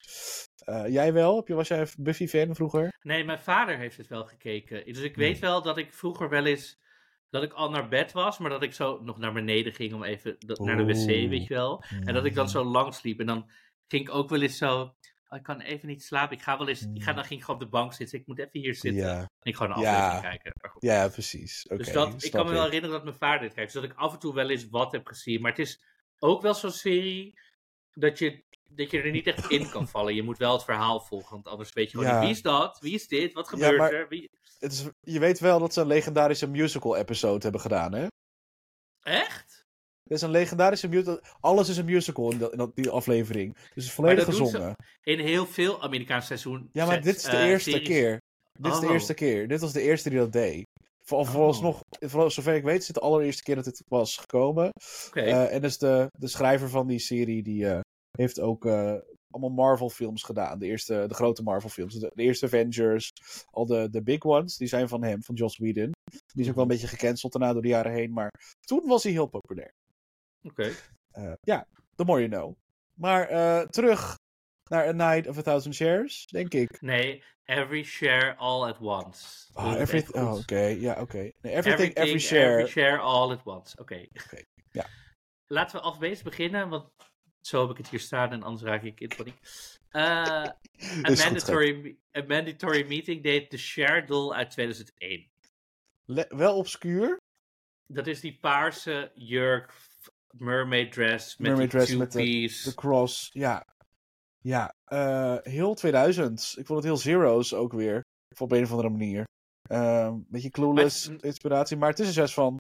Eh, jij wel? Heb je, was jij een Buffy-fan vroeger? Nee, mijn vader heeft het wel gekeken. Dus ik weet wel dat ik vroeger wel eens... Dat ik al naar bed was, maar dat ik zo nog naar beneden ging om even dat- naar de wc, weet je wel. En dat ik dan zo lang sliep. En dan ging ik ook wel eens zo... "Oh, ik kan even niet slapen. Ik ga wel eens... Ik ga, dan ging ik gewoon op de bank zitten. Ik moet even hier zitten. Hmm. Ja, En ik gewoon een Ja. aflevering kijken. Maar goed. ja precies. Oké, dus dat, ik kan me wel herinneren dat mijn vader dit kijkt. Dus dat ik af en toe wel eens wat heb gezien. Maar het is ook wel zo'n serie dat je, dat je er niet echt in kan vallen. Je moet wel het verhaal volgen, want anders weet je gewoon Ja. niet wie is dat? Wie is dit? Wat gebeurt maar- er? Wie... Het is, je weet wel dat ze een legendarische musical-episode hebben gedaan, hè? Echt? Er is een legendarische musical. Alles is een musical in, dat, in die aflevering. Dus het is volledig gezongen. In heel veel Amerikaanse seizoen. Ja, maar sets, dit is de eh, eerste series. keer. Dit is de Oh. eerste keer. Dit was de eerste die dat deed. Voor, Oh. vooralsnog, voor zover ik weet, is het de allereerste keer dat dit was gekomen. Oké. Eh, en dus de, de schrijver van die serie, die eh, heeft ook allemaal Marvel-films gedaan. De, eerste, de grote Marvel-films. De, de eerste Avengers, al de, de big ones, die zijn van hem, van Joss Whedon. Die is ook wel een beetje gecanceld daarna door de jaren heen. Maar toen was hij heel populair. Oké. Eh, ja, the more you know. Maar eh, terug naar A Night of a Thousand Shares, denk ik. Nee, every share all at once. Oh, every, oh, oké, ja, oké. Nee, everything, every share. every share all at once. Oké. Oké, ja. Laten we alfabetes beginnen, want zo heb ik het hier staan en anders raak ik in paniek. Eh, a, mandatory, a mandatory meeting date de share doll uit 2001. Le- wel obscuur. Dat is die paarse jurk, mermaid dress met Mermaid dress met de- Cross, ja. Ja, eh, heel 2000. Ik vond het heel Zero's ook weer. Op een of andere manier. Ehm beetje clueless Maar inspiratie. Maar het is een zes van.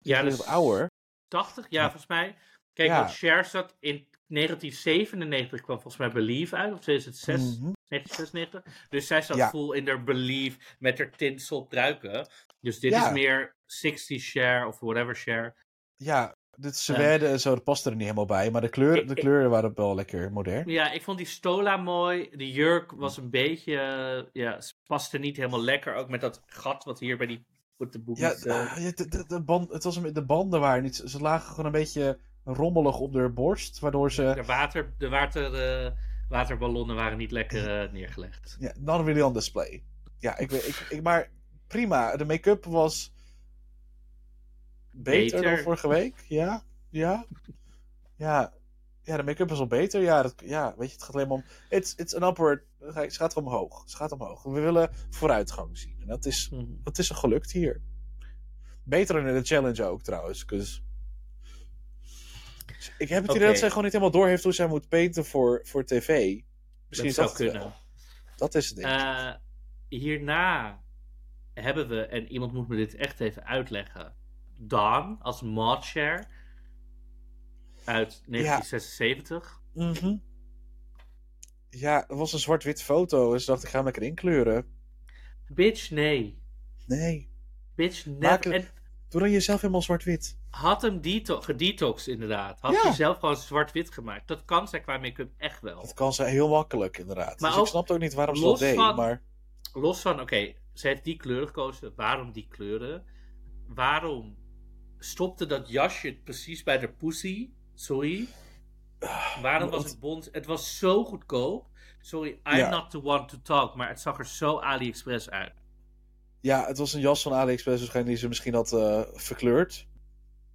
Ja, dus ouder. 80? Ja, volgens mij. Kijk, Ja. want Cher zat in 1997 kwam volgens mij Believe uit, of 2006, Mhm. 1996. Dus zij zat Ja. full in haar Believe met haar tinsel pruiken. Dus dit Ja. is meer 60 share of whatever share. Ja, dit Ja. Zweden en zo, dat past er niet helemaal bij. Maar de, kleur, de kleuren waren wel lekker modern. Ja, ik vond die stola mooi. De jurk was een beetje, eh, ja, paste niet helemaal lekker. Ook met dat gat wat hier bij die met de Ja, eh, ah, ja, de, de, de band, het was een, de banden waren niet. Ze lagen gewoon een beetje rommelig op haar borst. Waardoor ze. de water, de water, eh, waterballonnen waren niet lekker eh, neergelegd. Ja, really on display. Ja, ik, weet- ik, ik, maar prima. De make-up was beter, Beter. dan vorige week. Ja, ja. Ja, ja de make-up was al beter. Ja, dat, ja, weet je, het gaat alleen maar om... It's, it's an upward... Ze gaat omhoog. Ze gaat omhoog. We willen vooruitgang zien. En dat is, Mhm. dat is er gelukt hier. Beter dan in de challenge ook, trouwens. 'cause- Ik heb het idee dat zij gewoon niet helemaal door heeft hoe zij moet painten voor, voor tv. Misschien dat is zou dat wel. kunnen. Dat is het ding. Eh, hierna hebben we, en iemand moet me dit echt even uitleggen, Dawn als mod share uit 1976. Mhm. Ja, het was een zwart-wit foto. Dus dacht ik, ga hem lekker inkleuren. Bitch, nee. Nee. Bitch, het- En Doe dan jezelf helemaal zwart-wit. had hem deto gedetoxed inderdaad. Had Ja. hij zelf gewoon zwart-wit gemaakt. Dat kan zij qua make-up echt wel. Dat kan ze heel makkelijk, inderdaad. Maar dus ook ik snapte ook niet waarom ze dat deed. van- Maar Los van, oké, ze heeft die kleur gekozen. Waarom die kleuren? Waarom stopte dat jasje precies bij de pussy? Sorry. Waarom was want- het bont? Het was zo goedkoop. Sorry, I'm Ja. not the one to talk, maar het zag er zo AliExpress uit. ja, het was een jas van AliExpress waarschijnlijk die ze misschien had eh, verkleurd.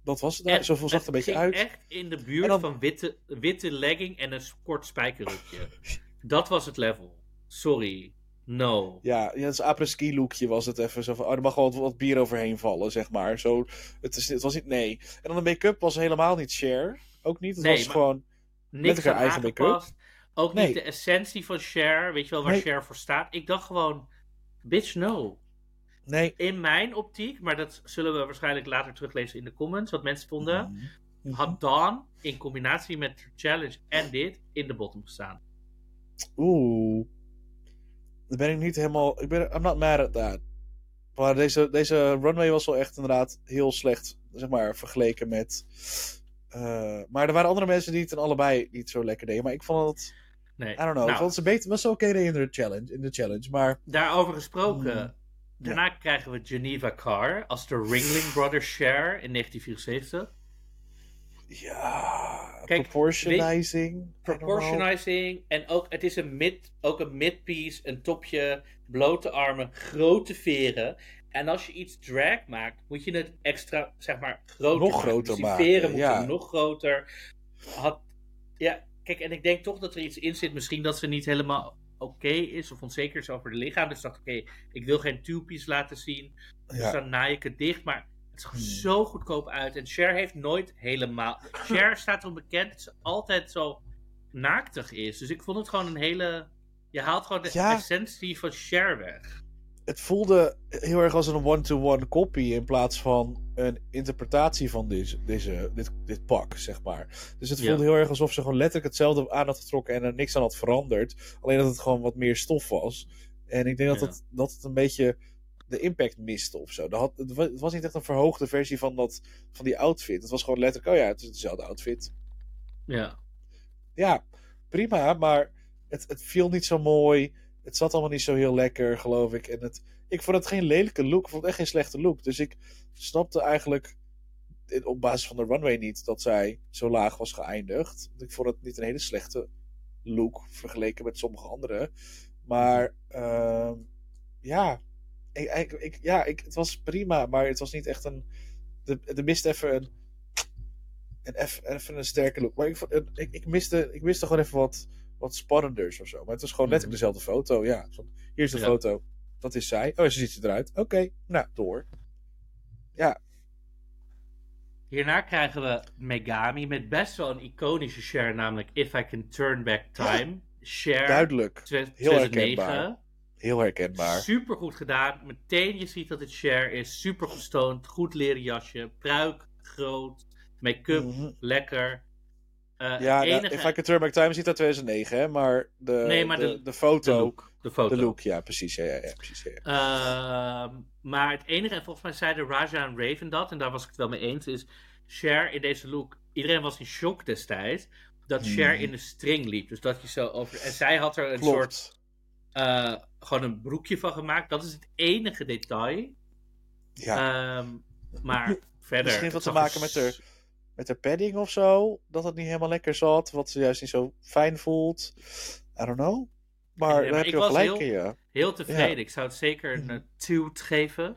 Dat was het. En Zoveel zag het een beetje uit. echt in de buurt dan- van witte, witte legging en een kort spijkerrukje. dat was het level. Sorry. No. Ja, ja, het apres-ski lookje was het even zo van, oh, er mag wel wat, wat bier overheen vallen, zeg maar. Zo, het, is, het was niet, nee. En dan de make-up was helemaal niet share. Ook niet, het Nee, was gewoon, Niks haar eigen make-up? Ook Nee. niet de essentie van Cher. Weet je wel waar Nee. Cher voor staat? Ik dacht gewoon, bitch no. nee. In mijn optiek, maar dat zullen we waarschijnlijk later teruglezen in de comments, wat mensen vonden. Mhm. Had Dawn in combinatie met challenge en dit in de bottom gestaan. Oeh. Dan ben ik niet helemaal, ik ben, I'm not mad at that. Maar deze, deze runway was wel echt inderdaad heel slecht, zeg maar, vergeleken met... eh, maar er waren andere mensen die het in allebei niet zo lekker deden. Maar ik vond het, Nee. I don't know, ik Nou, vond ze beter, was ze oké in de challenge, in de challenge. Maar daarover gesproken. Mm. Daarna krijgen we Geneva Carr als de Ringling Brothers Cher in 1974. Ja, Kijk, proportionizing. Proportionizing. En ook, het is een mid, ook een midpiece, een topje, blote armen, grote veren. En als je iets drag maakt, moet je het extra, zeg maar, groter Nog maken. groter dus maken, veren moeten ja. nog groter. Had, ja, kijk, en ik denk toch dat er iets in zit. Misschien dat ze niet helemaal oké is of onzeker is over de lichaam. Dus dacht, oké, ik wil geen two-piece laten zien. Dus dan naai ik het dicht. Maar het zag Hmm. zo goedkoop uit. En Cher heeft nooit helemaal... Cher staat erom bekend dat ze altijd zo naaktig is. Dus ik vond het gewoon een hele... Je haalt gewoon de Ja. essentie van Cher weg. Het voelde heel erg als een one-to-one copy in plaats van een interpretatie van deze, deze, dit, dit pak, zeg maar. Dus het Ja. voelde heel erg alsof ze gewoon letterlijk hetzelfde aan had getrokken en er niks aan had veranderd. Alleen dat het gewoon wat meer stof was. En ik denk dat, het, dat het een beetje de impact miste of zo. Dat had, het, wa- het was niet echt een verhoogde versie van, dat, van die outfit. Het was gewoon letterlijk, oh ja, het is dezelfde outfit. Ja. Ja, prima, maar het, het viel niet zo mooi. Het zat allemaal niet zo heel lekker, geloof ik. En het, ik vond het geen lelijke look. Ik vond het echt geen slechte look. Dus ik snapte eigenlijk op basis van de runway niet dat zij zo laag was geëindigd. Ik vond het niet een hele slechte look vergeleken met sommige andere. Maar ehm, ja, ik, ik, ik- ja ik, het was prima, maar het was niet echt een. Er miste even een. een even, even een sterke look. Maar ik, vond- ik, ik, miste, ik miste gewoon even wat, wat spannenders of zo. Maar het was gewoon letterlijk dezelfde foto. Ja, hier is de Ja. foto. Dat is zij. Oh, zo ziet ze eruit. Oké, nou, door. Ja, Hierna krijgen we Megami met best wel een iconische Cher, namelijk If I Can Turn Back Time. Cher, duidelijk. 2009. herkenbaar. Heel herkenbaar. Super goed gedaan. Meteen je ziet dat het Cher is. Super gestoond. Goed leren jasje. Pruik groot. Make-up Mhm. lekker. Eh, Ja, het nou, enige... If I Can Turn Back Time ziet uit 2009, hè? Maar de, Nee, maar de, de- de foto... de look. De foto. De look, ja, precies. Ja, ja, ja, precies ja, ja. Ehm, maar het enige, en volgens mij zeiden Raja en Raven dat, en daar was ik het wel mee eens, is Cher in deze look. Iedereen was in shock destijds dat Cher Hmm. in de string liep. Dus dat je zo over. En zij had er een Klopt. soort. Eh, gewoon een broekje van gemaakt. Dat is het enige detail. ja. Ehm, maar verder. Misschien wat te maken met de- s- met de padding of zo. Dat het niet helemaal lekker zat. Wat ze juist niet zo fijn voelt. I don't know. Maar Ja, daar maar heb je wel gelijk heel- in, ja. Heel tevreden. Ja. Ik zou het zeker een Mhm. eh, toot geven.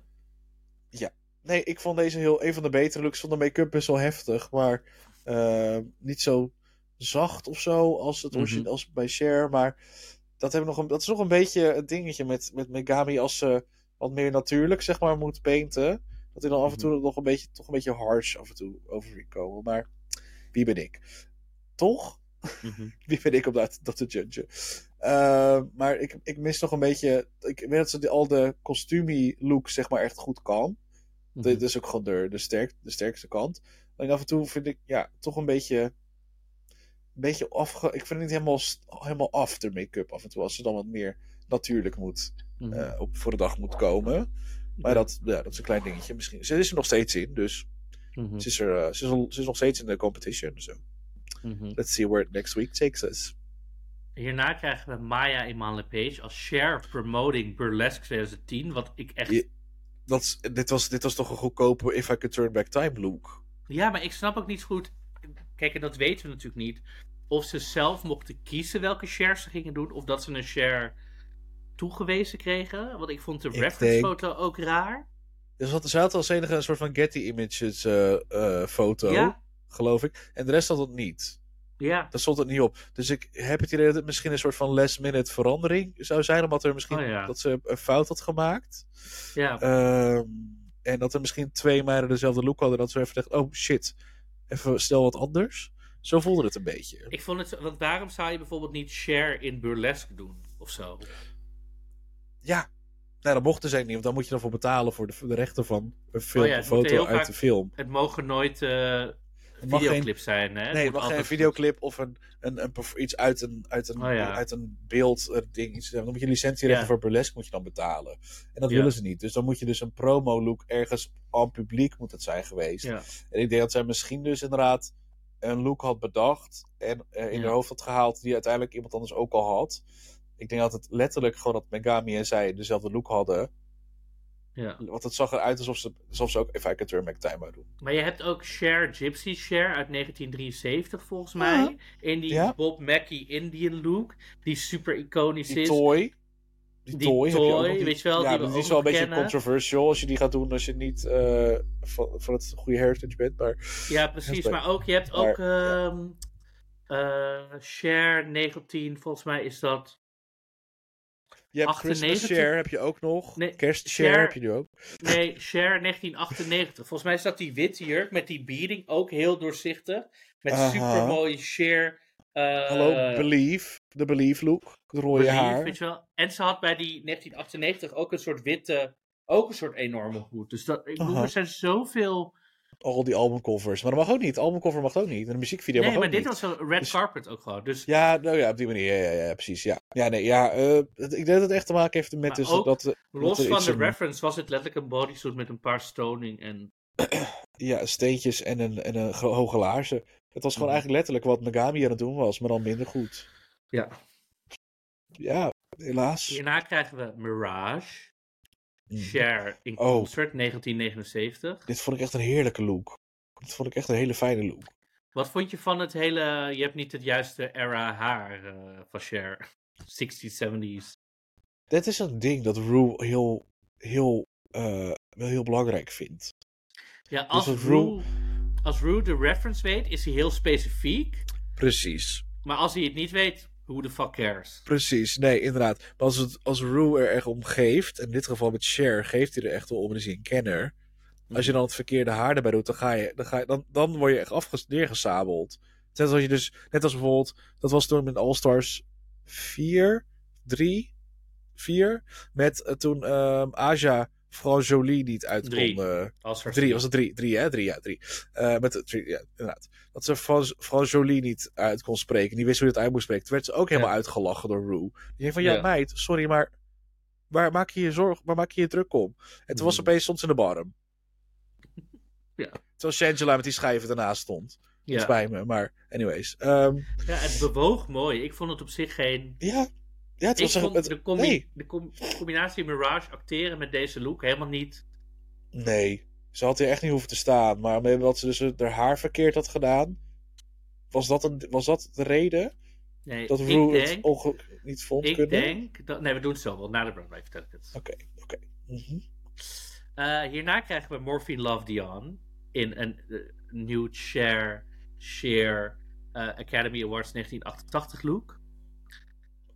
Nee, ik vond deze heel, een van de betere looks van de make-up best wel heftig. Maar eh, niet zo zacht of zo als, het Mhm. als bij Cher. Maar dat, hebben nog een, dat is nog een beetje een dingetje met, met Megami als ze wat meer natuurlijk zeg maar moet painten. Dat hij dan af en toe nog een beetje, toch een beetje harsh af en toe over komen. Maar wie ben ik? Toch? Mhm. Wie ben ik om dat, dat te judgen? Eh, maar ik, ik mis nog een beetje. Ik weet dat ze al de costumie look zeg maar echt goed kan. Mhm. Dit is ook gewoon de, de, sterk, de sterkste kant. Alleen af en toe vind ik ja, toch een beetje. Een beetje afge. Ik vind het niet helemaal, helemaal af, de make-up af en toe. Als ze dan wat meer natuurlijk moet. Mhm. eh, op, voor de dag moet komen. Maar dat, ja, dat is een klein dingetje. Misschien. Ze is er nog steeds in, dus. Mhm. Ze, is er, eh, ze, is al- ze is nog steeds in de competition. So. Mhm. Let's see where it next week takes us. Hierna krijgen we Maya Iman Lepage als Cher promoting Burlesque 2010. Wat ik echt. Ja. Dat, dit, was, dit was toch een goedkope If I Could Turn Back Time look. Ja, maar ik snap ook niet zo goed. Kijk, en dat weten we natuurlijk niet. Of ze zelf mochten kiezen welke shares ze gingen doen. Of dat ze een share toegewezen kregen. Want ik vond de Ik reference denk- foto ook raar. Dus had, ze had als enige een soort van Getty Images eh, eh, foto, Ja, geloof ik. En de rest had het niet. ja. Daar stond het niet op. Dus ik heb het idee dat het misschien een soort van last minute verandering zou zijn. Omdat er misschien Oh ja. dat ze een fout had gemaakt. ja. Ehm, en dat er misschien twee meiden dezelfde look hadden. Dat ze even dachten, oh shit, even stel wat anders. Zo voelde het een beetje. Ik vond het. Want waarom zou je bijvoorbeeld niet share in burlesque doen? Of zo? Ja, nou, dat mochten zij niet. Want dan moet je ervoor betalen voor de, de rechten van een film, Oh ja, het moet foto uit vaak- de film. Het mogen nooit eh mag videoclips zijn, hè? Nee, Het mag geen videoclip of een, een, een, iets uit een, uit een, Oh ja. uit een beeld eh, ding. Iets, dan moet je licentierechten Ja. voor burlesque moet je dan betalen. En dat Ja. willen ze niet. Dus dan moet je dus een promo look ergens aan publiek moet het zijn geweest. En ik denk dat zij misschien dus inderdaad een look had bedacht en eh, in haar hoofd had gehaald die uiteindelijk iemand anders ook al had. Ik denk dat het letterlijk gewoon dat Megami en zij dezelfde look hadden. Ja. Want het zag eruit alsof ze, alsof ze ook If I Could Turn Back Time doen. Maar je hebt ook Cher, Gypsy Cher uit 1973 volgens Ja. mij. In die Ja. Bob Mackie Indian look. Die super iconisch Die is. toy. Die, Die toy, heb je ook. Die- weet je wel, Ja, die we die ook is wel een beetje controversial als je die gaat doen als je niet eh, van, van het goede heritage bent. Maar Ja, precies. Maar ook, je hebt maar, ook ja. ehm eh, Cher 19, volgens mij is dat. Je hebt Christmas 98. Share heb je ook nog. Nee, Kerstshare Cher- heb je nu ook. Nee, Cher 1998. Volgens mij dat die witte jurk met die beading ook heel doorzichtig. Met super mooie Cher. eh, Hallo, Believe. De Believe look. Het rode Believe, haar. weet je wel. En ze had bij die 1998 ook een soort witte, ook een soort enorme hoed. Dus dat, ik bedoel, er zijn zoveel... Al die albumcovers. Maar dat mag ook niet. albumcover mag ook niet. En de muziekvideo nee, mag maar ook dit niet. was een red Dus- carpet ook gewoon. Dus Ja, nou ja, op die manier. Ja, ja, ja precies. Ja, ja nee, ja. eh, ik denk dat het echt te maken heeft met Maar dus ook dat... los er van de een- reference was het letterlijk een bodysuit met een paar stoning en... Ja, steentjes en een, en een hoge laarzen. Het was gewoon Mhm. eigenlijk letterlijk wat Megami aan het doen was, maar dan minder goed. Ja. Ja, helaas. Hierna krijgen we Mirage. Mm. Cher in Oh. concert 1979. Dit vond ik echt een heerlijke look. Dit vond ik echt een hele fijne look. Wat vond je van het hele... Je hebt niet het juiste era haar eh, van Cher. 60s, 70s. Dit is een ding dat Rue heel, heel, eh, wel heel belangrijk vindt. Ja, als dat Rue, Rue- als Rue de reference weet, is hij heel specifiek. Precies. Maar als hij het niet weet, who the fuck cares? Precies, nee, inderdaad. Maar als, het, als Rue er echt om geeft, in dit geval met Cher, geeft hij er echt wel om, en is hij een kenner. Als je dan het verkeerde haar erbij doet, dan, ga je, dan, ga je, dan, dan word je echt afges neergesabeld. Net als je dus, net als bijvoorbeeld, dat was toen met All Stars 4, 3, 4, met eh, toen Aja Fran Jolie niet uit kon. Drie. eh, Drie, was het drie? Drie, hè? Drie, ja, drie. Eh, met drie, ja, inderdaad. Dat ze Fran, Fran Jolie niet uit kon spreken. Die wist hoe je het uit moest spreken. Toen werd ze ook helemaal Ja. uitgelachen door Rue. Die zei van, ja, Ja. meid, sorry, maar waar maak je je zorg, waar maak je je druk om? En toen was ze Hmm. opeens ze in de barm. Ja. Terwijl Shangela met die schijven ernaast stond. Dat Ja. spijt me, maar anyways. Ehm, ja, het bewoog mooi. Ik vond het op zich geen... ja. Ja, het Ik was een- vond het, de, combi- nee, de com- combinatie Mirage acteren met deze look helemaal niet... nee. Ze had hier echt niet hoeven te staan. Maar omdat ze dus haar haar verkeerd had gedaan, was dat, een, was dat de reden? Nee, Dat ik Rue het ongeluk niet vond ik kunnen? denk dat, nee, we doen het zo wel. Na de runway vertel ik het. Oké, oké. Eh, hierna krijgen we Morphine Love Dion in een eh, nieuw Share, Share eh, Academy Awards 1988 look.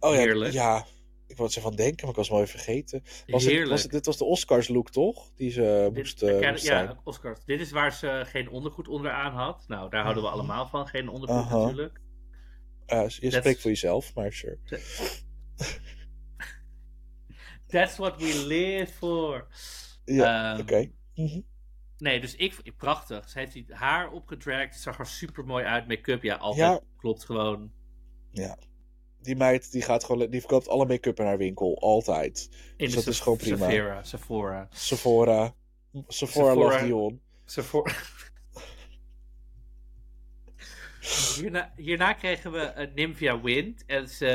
Oh ja, Heerlijk. ja. Ik wou het van denken, maar ik was alweer vergeten. Was het, was het, dit was de Oscars look, toch? Die ze Dit- moest, eh, moest zijn. ja, Oscars. Dit is waar ze geen ondergoed onderaan had. Nou, daar houden we Mhm. allemaal van. Geen ondergoed natuurlijk. Eh, je That's- spreekt voor jezelf, maar sure. That's what we live for. Ja, Ehm, oké. Mhm. Nee, dus ik, prachtig. Ze heeft die haar opgedragd. Het zag er super mooi uit. Make-up, ja, altijd Ja. klopt gewoon. Ja. Die meid die gaat gewoon, die verkoopt alle make-up in haar winkel, altijd. In Dus dat is gewoon prima. Sephora. Sephora. Sephora. Sephora, Sephora. Dion. Sephora. hierna, hierna kregen we een Nymphia Wind. En ze,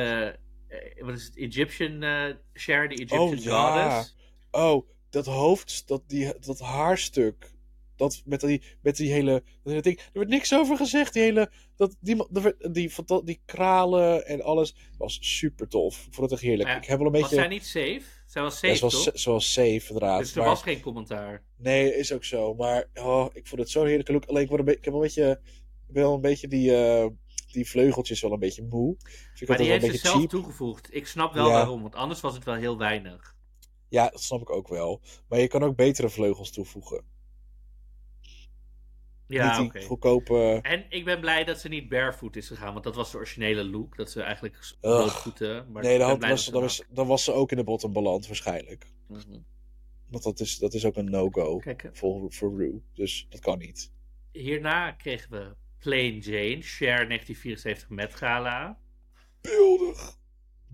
eh, wat is het? Egyptian eh Share, de Egyptian Oh, ja. goddess. Oh, dat hoofd, dat, die, dat haarstuk. Dat met die, met die hele. Dat hele ding. Er werd niks over gezegd. Die hele. Dat, die, die, die, die kralen en alles. was super tof. Ik vond het echt heerlijk. Ja, ik heb wel een Was beetje. zij niet safe? Zij was safe, ja, zoals, toch? zoals safe, inderdaad. Dus er maar, was geen commentaar. Nee, is ook zo. Maar oh, ik vond het zo'n heerlijke look. Alleen ik, word een be- ik heb wel een beetje. Ik ben wel een beetje die. eh, die vleugeltjes wel een beetje moe. Dus ik Maar die heeft ze zelf cheap. toegevoegd. Ik snap wel Ja. waarom, want anders was het wel heel weinig. Ja, dat snap ik ook wel. Maar je kan ook betere vleugels toevoegen. Ja, Niet goedkope. En ik ben blij dat ze niet barefoot is gegaan, want dat was de originele look. Dat ze eigenlijk. Maar Nee, dan, was, dan, ze was, dan was ze ook in de bottom beland, waarschijnlijk. Mhm. Want dat is, dat is ook een no-go eh, voor, voor Rue. Dus dat kan niet. hierna kregen we Plain Jane, Cher 1974 Met Gala. Beeldig.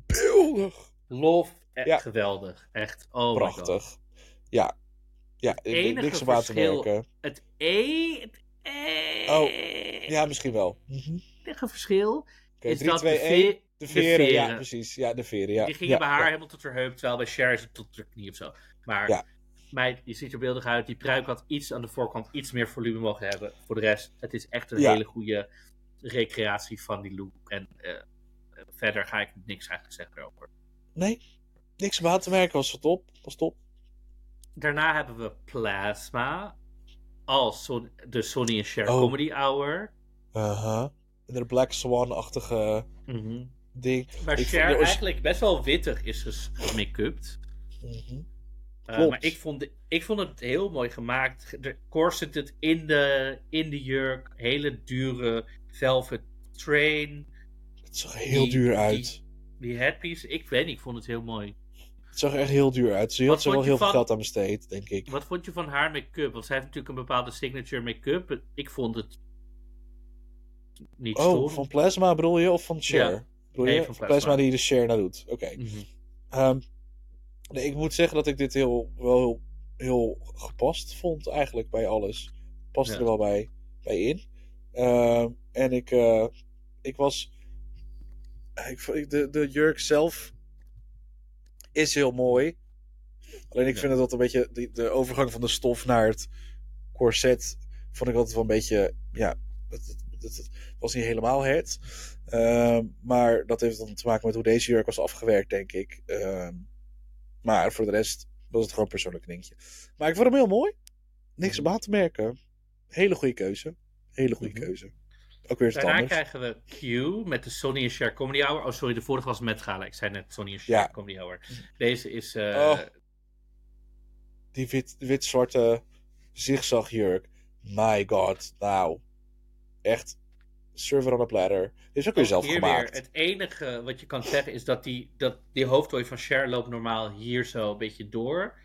Beeldig. Love, echt Ja. geweldig. Echt, oh my god. Prachtig. Ja. Ja, enige niks verschil-. Het e... Het e Oh, Ja, misschien wel. Mhm. Oké, enige verschil 3, is dat 2, de, 1. ve- De de veren, ja, precies. Ja, de veren, ja. Die gingen ja, bij haar ja. helemaal tot haar heup, terwijl bij Cher is het tot haar knie of zo. Maar Ja. meid, je ziet er beeldig uit. Die pruik had iets aan de voorkant iets meer volume mogen hebben. Voor de rest, het is echt een hele goede recreatie van die look. En eh, eh, verder ga ik niks eigenlijk zeggen erover. Nee, niks op aan te merken. Was top. Was top. Daarna hebben we Plasma. Als Son- de Sonny en Cher Oh. Comedy Hour. Uh-huh. De Black Swan-achtige ding. Waar Ik Cher vond- eigenlijk best wel wittig is gemake-upt. Mhm. Uh, Klopt. maar ik vond, ik vond het heel mooi gemaakt. De corseted in de, in de jurk. Hele dure velvet train. Het zag er heel Die- duur die- uit. Die headpiece. Ik weet niet, ik vond het heel mooi. Het zag er echt heel duur uit. Ze had er wel heel veel geld aan besteed, denk ik. Wat vond je van haar make-up? Want zij heeft natuurlijk een bepaalde signature make-up. Ik vond het niet Oh, van Plasma bedoel je? Of van Cher? Ja. Bedoel Nee, je? van Plasma. Plasma. die de Cher naar doet. Oké. Mhm. Ehm, nee, ik moet zeggen dat ik dit heel, wel heel, heel gepast vond eigenlijk bij alles. Past Ja. er wel bij, bij in. Ehm, en ik, eh, ik was... Ik, vond- ik- de, de jurk zelf is heel mooi. Alleen ik vind het dat een beetje... De, de overgang van de stof naar het corset vond ik altijd wel een beetje... Ja, het, het, was niet helemaal het. Ehm, maar dat heeft dan te maken met hoe deze jurk was afgewerkt, denk ik. Ehm, maar voor de rest was het gewoon een persoonlijk dingetje. Maar ik vond hem heel mooi. Niks Mhm. op aan te merken. Hele goede keuze. Hele goede Mhm. keuze. Ook weer Daarna anders. krijgen we Q met de Sonny en Cher Comedy Hour. Oh, sorry, de vorige was met Gala. Ik zei net Sonny en Cher Ja. Comedy Hour. Deze is... eh, Oh. Die wit, wit-zwarte zigzagjurk. My god. Nou. Echt. Server on a platter. Dit is ook weer zelf hier gemaakt. Weer, het enige wat je kan zeggen is dat die, dat die hoofdtooi van Cher loopt normaal hier zo een beetje door.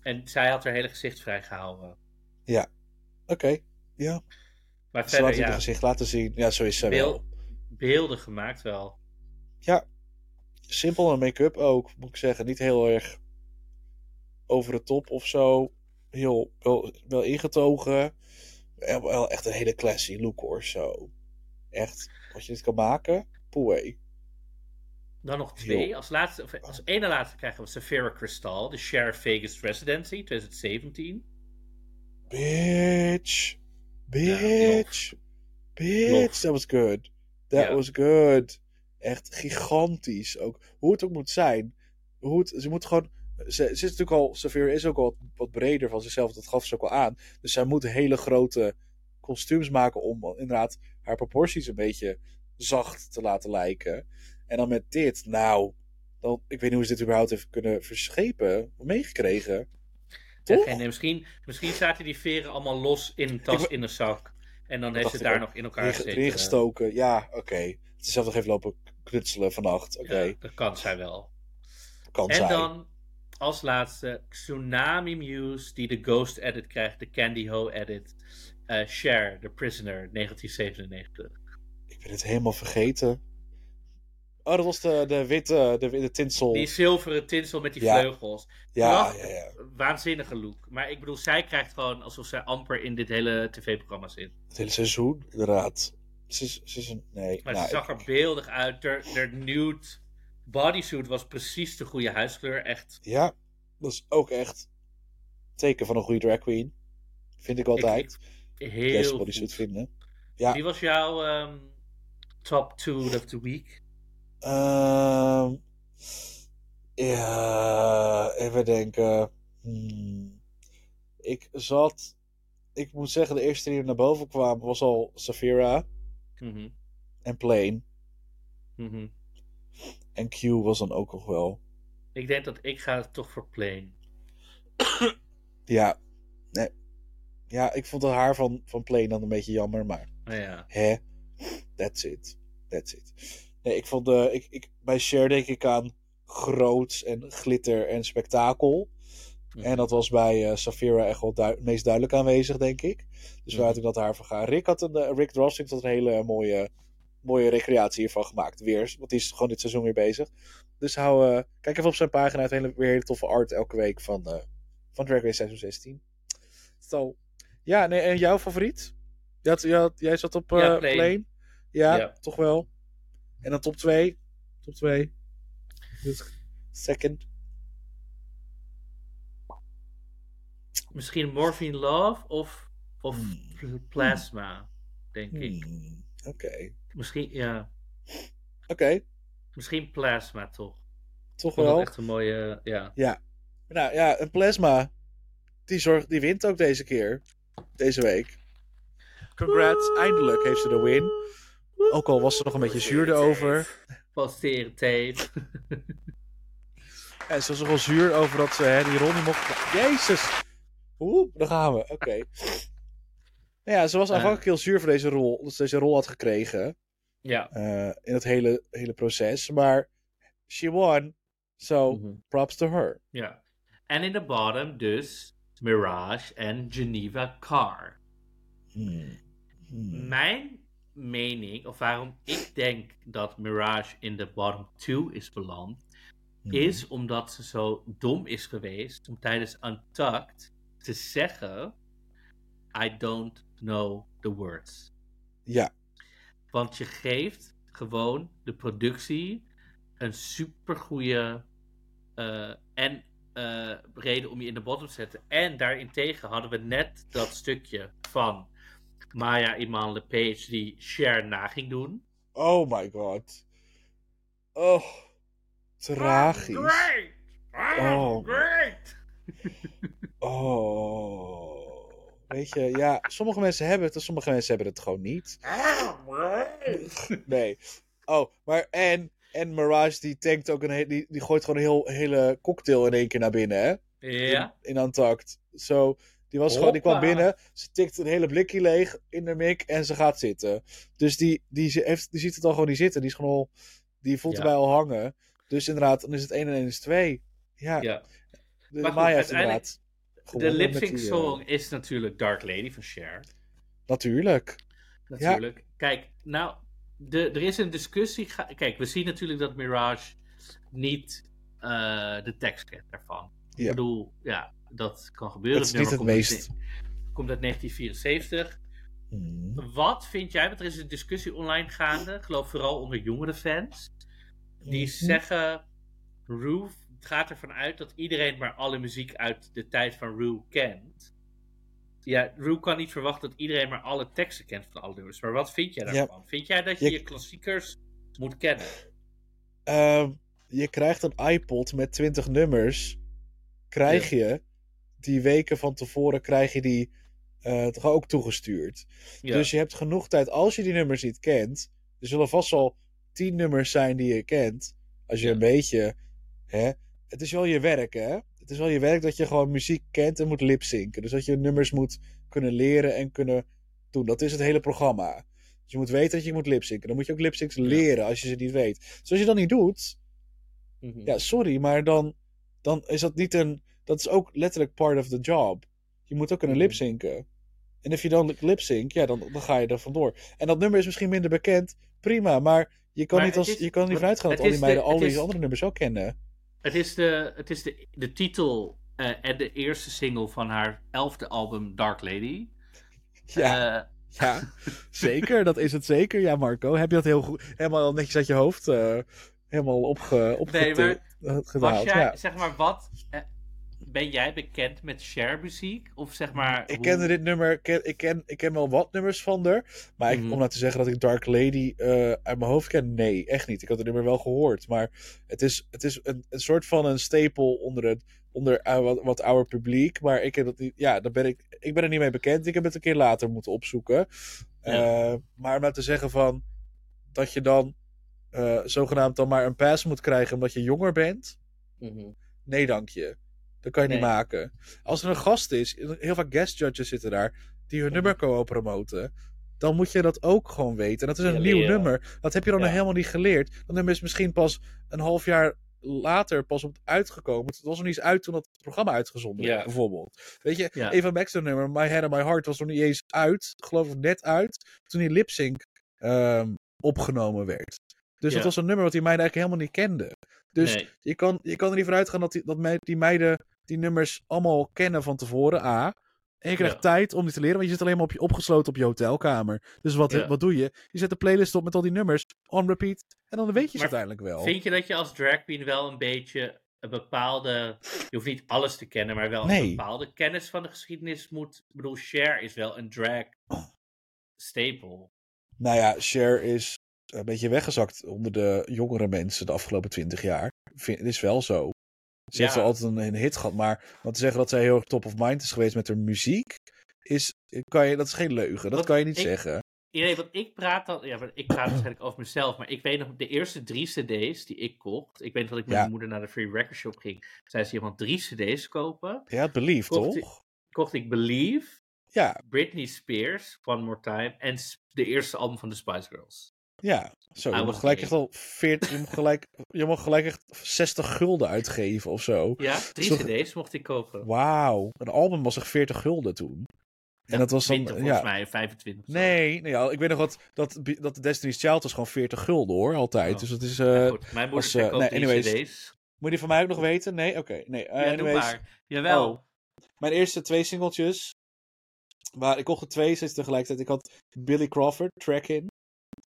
En zij had haar hele gezicht vrijgehouden. Oké. Ja. Maar Ze laat verder, het ja, gezicht laten zien. Ja, zo is ze wel. beeld, beelden gemaakt wel. Simpel en make-up ook, moet ik zeggen. Niet heel erg over de top of zo. Heel wel, wel ingetogen. Wel, echt een hele classy look hoor, zo. Echt, als je dit kan maken, poeh. Dan nog twee. Als, laatste, of als ene laatste krijgen we Sephora Crystal, de Cher Vegas Residency 2017. Bitch. Ja, Bitch. Bitch. Lof. That was good. That Ja. was good. Echt gigantisch ook. Hoe het ook moet zijn. Hoe het, ze moet gewoon. Ze, ze is natuurlijk al. Safira is ook al wat, wat breder van zichzelf. Dat gaf ze ook al aan. Dus zij moet hele grote kostuums maken. Om inderdaad haar proporties een beetje zacht te laten lijken. En dan met dit. Nou. Dan, ik weet niet hoe ze dit überhaupt heeft kunnen verschepen. Meegekregen. Toch? misschien, misschien zaten die veren allemaal los in een tas in een zak. En dan heeft ze daar nog in elkaar gezeten. Erin gestoken. Ja, oké. Het is zelf nog even lopen knutselen vannacht. Oké. Ja, dat kan zij wel. Kan En dan als laatste Tsunami Muse, die de Ghost Edit krijgt, de Candy Ho Edit. Eh Cher, The Prisoner, 1997. Ik ben het helemaal vergeten. Oh, dat was de, de witte, de witte tinsel. Die zilveren tinsel met die Ja. vleugels. Ja, ja, ja. Waanzinnige look. Maar ik bedoel, zij krijgt gewoon alsof zij amper in dit hele tv-programma zit. Het hele seizoen, inderdaad. Ze is, ze is een... Nee. Maar nou, ze zag ik- er beeldig uit. De, de nude bodysuit was precies de goede huiskleur. Echt. Ja, dat is ook echt teken van een goede drag queen. Vind ik altijd. Heel Deze bodysuit goed. vinden. Ja. Wie was jouw ehm, top two of the week? Ehm, ja, even denken. Hmm. Ik zat... Ik moet zeggen, de eerste die er naar boven kwam was al Safira Mhm, en Plane. mhm. En Q was dan ook nog wel. Ik denk dat ik ga toch voor Plane. Ja, nee. Ja, ik vond het haar van, van Plane dan een beetje jammer, maar Oh ja. hè, that's it. That's it. Nee, ik vond de, ik, ik, bij Cher denk ik aan groots en glitter en spektakel. Mhm. En dat was bij eh Safira echt wel het meest duidelijk aanwezig, denk ik. Dus Mhm. waar had ik dat haar van gaan. Rick had een, eh, Rick Drossing had een hele mooie, mooie recreatie hiervan gemaakt. Weer, want die is gewoon dit seizoen weer bezig. Dus hou, eh, kijk even op zijn pagina. Hij heeft hele, weer hele toffe art elke week van, eh, van Drag Race seizoen 16. Zo. Ja, nee, en jouw favoriet? Je had, je had- jij zat op eh Ja, Plane. Plane. Ja, Ja. toch wel. En dan top 2. Top 2. Second. Misschien Morphine Love of, of Hmm. Plasma, denk ik. Hmm, Oké. Misschien, ja. Oké, Misschien Plasma toch. toch wel. echt een mooie, ja. Nou ja, een plasma. Die, zorgt, die wint ook deze keer. Deze week. Congrats, eindelijk heeft ze de win. Ook al was ze nog een beetje zuur erover. Posteren tape. En ze was nog wel zuur over dat ze hè, die rol niet mocht. Jezus! Oeh, daar gaan we. Oké. Nou ja, ze was aanvankelijk heel zuur voor deze rol. Dat ze deze rol had gekregen. ja. eh, in het hele, hele proces. Maar she won. So, Mhm. props to her. Ja. En in de bottom dus Mirage en Geneva Carr. Hmm. Hmm. Mijn mening, of waarom ik denk dat Mirage in de bottom 2 is beland, Hmm. is omdat ze zo dom is geweest om tijdens Untucked te zeggen: I don't know the words. Ja. Want je geeft gewoon de productie een supergoeie eh en eh, reden om je in de bottom te zetten. En daarentegen hadden we net dat stukje van Maya Iman LePage die Cher na ging doen. Oh my god. Oh. Tragisch. Great! I'm Oh. great! Oh. Weet je, ja, sommige mensen hebben het en sommige mensen hebben het gewoon niet. I'm great! Nee. Oh, maar en, en Mirage die tankt ook een he- die, die gooit gewoon een heel, hele cocktail in één keer naar binnen, hè? Ja, In Untucked. Zo, die was gewoon, die kwam binnen, ze tikt een hele blikje leeg in de mik en ze gaat zitten. Dus die, die, heeft, die ziet het al gewoon niet zitten. Die is gewoon al, die voelt Ja. erbij al hangen. Dus inderdaad, dan is het 1 en 1 is 2. Ja, ja. de Maar Maya heeft inderdaad De gewonnen lip met sync die, eh, song is natuurlijk Dark Lady van Cher. Natuurlijk. Natuurlijk. Kijk, nou, de, er is een discussie. Kijk, we zien natuurlijk dat Mirage niet eh, de tekst kent daarvan. Ja. Ik bedoel, ja, dat kan gebeuren. Dat is niet het komt meest. uit- komt uit 1974. Hmm. Wat vind jij, want er is een discussie online gaande, ik geloof vooral onder jongere fans, die Mhm. zeggen, Rue gaat ervan uit dat iedereen maar alle muziek uit de tijd van Rue kent. Ja, Rue kan niet verwachten dat iedereen maar alle teksten kent van alle nummers. Maar wat vind jij Ja. daarvan? Vind jij dat je Je- je klassiekers moet kennen? ehm, je krijgt een iPod met 20 nummers. Krijg je die weken van tevoren krijg je die eh, toch ook toegestuurd. Ja. Dus je hebt genoeg tijd, als je die nummers niet kent. Er zullen vast wel 10 nummers zijn die je kent. Als je Ja. een beetje. Hè, het is wel je werk, hè? Het is wel je werk dat je gewoon muziek kent en moet lipzinken. Dus dat je nummers moet kunnen leren en kunnen doen. Dat is het hele programma. Dus je moet weten dat je moet lipzinken. Dan moet je ook lipsyncs leren als je ze niet weet. Dus als je dat niet doet, Mhm. ja, sorry, maar dan, dan is dat niet een. Dat is ook letterlijk part of the job. Je moet ook kunnen Mhm. lipzinken. En als je dan lipzync, ja, dan, dan ga je er vandoor. En dat nummer is misschien minder bekend, prima. Maar je kan Maar niet, als, is- je kan niet vanuit gaan dat al die de- meiden al die is- andere nummers ook kennen. Het is de, het is de, de titel eh, en de eerste single van haar elfde album Dark Lady. Ja, Eh, ja zeker. Dat is het zeker. Ja, Marco. Heb je dat heel goed, helemaal netjes uit je hoofd eh, helemaal opge, opge, Nee, maar was jij, ja. zeg maar, wat... ben jij bekend met share muziek? Of zeg maar... Ik hoe- kende dit nummer, ken, ik, ken, ik ken wel wat nummers van haar. Maar ik, Mhm. om nou te zeggen dat ik Dark Lady eh, uit mijn hoofd ken, nee, echt niet. Ik had het nummer wel gehoord. Maar het is, het is een, een soort van een stapel onder, het, onder eh, wat, wat ouder publiek. Maar ik heb dat niet, ja, daar ben ik, ik ben er niet mee bekend. Ik heb het een keer later moeten opzoeken. Ja. Eh, maar om nou te zeggen van dat je dan eh, zogenaamd dan maar een pass moet krijgen omdat je jonger bent. Mhm. Nee, dank je. Dat kan je niet maken. Als er een gast is, heel vaak guest judges zitten daar, die hun nummer komen promoten, dan moet je dat ook gewoon weten. En dat is een Ja, nieuw leren. nummer. Dat heb je dan Ja. helemaal niet geleerd. Dat nummer is misschien pas een half jaar later pas op uitgekomen. Het was nog niet eens uit toen dat programma uitgezonden werd, Ja. bijvoorbeeld. Weet je, Ja. Eva Baxter nummer, My Head and My Heart, was nog niet eens uit. Geloof ik net uit. Toen die lip sync ehm, opgenomen werd. Dus dat was een nummer wat die meiden eigenlijk helemaal niet kenden. Dus Nee. je, kan, je kan er niet vanuit gaan dat, die, dat die meiden die nummers allemaal kennen van tevoren, A. En je krijgt Ja. tijd om die te leren, want je zit alleen maar op je, opgesloten op je hotelkamer. Dus wat, Ja. wat doe je? Je zet de playlist op met al die nummers, on repeat, en dan weet je ze uiteindelijk wel. Vind je dat je als drag queen wel een beetje een bepaalde... Je hoeft niet alles te kennen, maar wel Nee. een bepaalde kennis van de geschiedenis moet... Ik bedoel, Cher is wel een drag staple. Nou ja, Cher is een beetje weggezakt onder de jongere mensen de afgelopen twintig jaar. Het is wel zo. Ze heeft Ja. wel altijd een, een hit gehad, maar om te zeggen dat zij heel erg top of mind is geweest met haar muziek, is, kan je, dat is geen leugen. Dat Wat kan je niet ik- zeggen. Ja, nee, want ik praat dan... Ja, ik praat waarschijnlijk over mezelf, maar ik weet nog de eerste drie cd's die ik kocht. Ik weet dat ik met Ja. mijn moeder naar de Free Record Shop ging. Zei ze, je mag drie cd's kopen. Had Believe, Kocht toch? Kocht ik Believe, Ja, Britney Spears, One More Time en de eerste album van de Spice Girls. Ja. Zo, je I mag gelijk echt al 40, je mag gelijk, je mag gelijk echt 60 gulden uitgeven of zo. Ja, drie Zo- cd's mocht ik kopen. Wauw, een album was echt 40 gulden toen. En dat was dan, 20 volgens ja. mij, 25. zo. Nee, nee ja, ik weet nog wat, dat, dat de Destiny's Child was gewoon 40 gulden hoor, altijd. Oh. Dus dat is, eh goed, mijn moeder zei eh, koop nee, anyways. cd's. moet je van mij ook nog weten? Nee, oké, nee. eh, Ja, doe anyways. maar. Jawel. Oh. Mijn eerste twee singeltjes, maar ik kocht er twee steeds tegelijkertijd. Ik had Billy Crawford, Track In.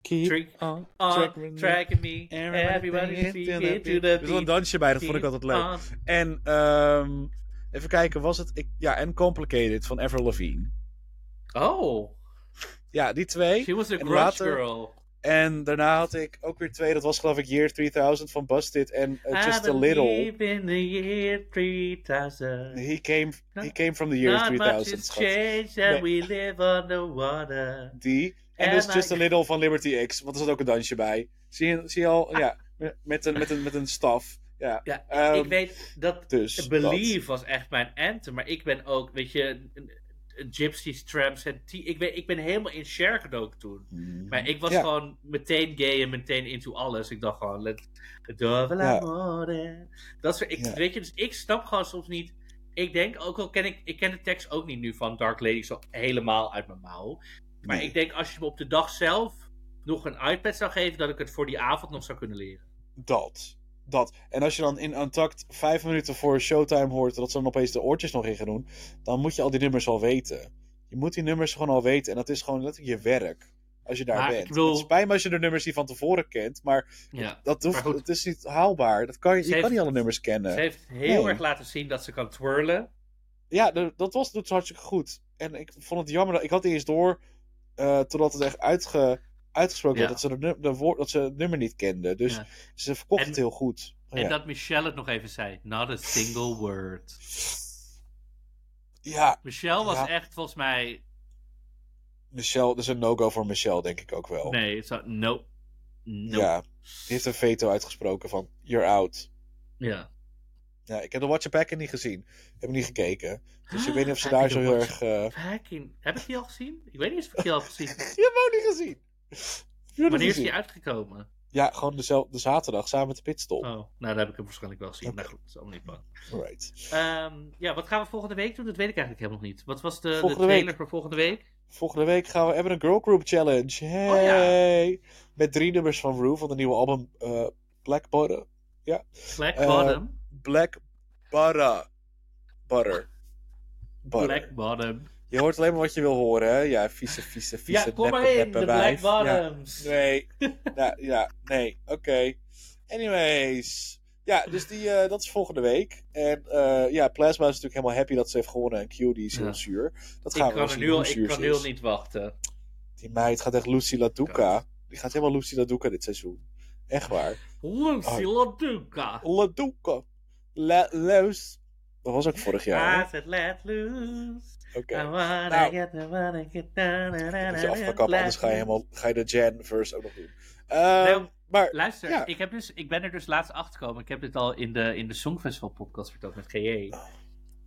Keep Trick on on tracking me. tracking me. Everybody's feet into the Er was wel een dansje bij, dat vond ik altijd leuk. on. En ehm, even kijken, was het... Ik, ja, en Complicated van Avril Lavigne. Oh, Ja, die twee. she was a later- girl. En daarna had ik ook weer twee. Dat was geloof ik Year 3000 van Busted en uh, Just a Little. believe in the year 3000. He came, he came from the year Not much 3000. has schat. changed and Nee. we live underwater. Die. En dus Just a Little van Liberty X. Want er zat ook een dansje bij. Zie je, zie je al? Ja, met een, met een, met een staf. Ja, Ja, Ehm, ik weet dat dus Believe was echt mijn anthem, maar ik ben ook, weet je, Gypsies, Tramps en T. Ik ben, ik ben helemaal in Cher gedoken toen. dat. Maar ik was Ja. gewoon meteen gay en meteen into alles. Ik dacht gewoon, let dove Ja. Dat soort, ik, weet je, dus ik snap gewoon soms niet. Ik denk, ook al ken ik, ik ken de tekst ook niet nu van Dark Lady zo helemaal uit mijn mouw. Maar Nee. ik denk, als je me op de dag zelf nog een iPad zou geven, dat ik het voor die avond nog zou kunnen leren. Dat. Dat. En als je dan in Untucked vijf minuten voor showtime hoort dat ze dan opeens de oortjes nog in gaan doen, dan moet je al die nummers al weten. Je moet die nummers gewoon al weten. En dat is gewoon letterlijk je werk. Als je daar Maar bent. ik bedoel- Het spijt me als je de nummers niet van tevoren kent, maar Ja. dat hoeft, Maar goed. het is niet haalbaar. Dat kan je, je kan heeft- niet alle nummers kennen. Ze heeft heel Nee. erg laten zien dat ze kan twirlen. Ja, dat was doet ze hartstikke goed. En ik vond het jammer dat ik had die eens door eh, totdat het echt uitge, uitgesproken Ja. werd, dat ze, de, woord, dat ze het nummer niet kenden. Dus Ja. ze verkocht En- het heel goed. Oh, En dat Michelle het nog even zei. Not a single word. ja, Michelle was echt volgens mij. Michelle, dat is een no-go voor Michelle, denk ik ook wel. Nee, het zou- nope. Nope. Ja, die heeft een veto uitgesproken van, you're out. Ja. Ja, ik heb de Watcher Packen niet gezien. Heb ik niet gekeken. Dus ik weet niet of ze Heb je daar zo heel erg... eh, Heb ik die al gezien? Ik weet niet eens of ik die al heb gezien. Je hebt hem ook niet gezien. Wanneer is die uitgekomen? Ja, gewoon dezelfde de zaterdag samen met de pitstop. Oh, nou, dan heb ik hem waarschijnlijk wel gezien. Oké. Nou goed, dat is allemaal niet bang. Alright. Ehm, ja, wat gaan we volgende week doen? Dat weet ik eigenlijk helemaal niet. Wat was de, de trailer week. voor volgende week? Volgende week gaan we hebben een girl group challenge. Oh, Hey! Met drie nummers van Rue van de nieuwe album eh, Black Butter. Black Eh, Bottom. Black Butter. Butter. Butter. Black Bottom. Je hoort alleen maar wat je wil horen, hè? Ja, vieze, vieze, vieze, Ja, kom maar in, de. Black Ja. Bottoms. Nee. ja, ja, nee. Oké. Anyways. Ja, dus die, eh, dat is volgende week. En eh, ja, Plasma is natuurlijk helemaal happy dat ze heeft gewonnen. En Q die is heel Ja. zuur. Dat Ik gaan we kan, er zien nu al, ik kan nu al niet wachten. Die meid gaat echt Lucy LaDuca. Die gaat helemaal Lucy LaDuca dit seizoen. Echt waar. Lucy Oh. LaDuca. LaDuca. La Leus. Dat was ook vorig jaar. I said let loose. Oké. Wanna Nou. je af kan kappen, anders ga je, helemaal, ga je de Jan verse ook nog doen. Ehm, Nou, maar Luister, Ja. ik, heb dus, ik ben er dus laatst achter gekomen. Ik heb dit al in de, in de Songfestival podcast verteld met GJ. Oh.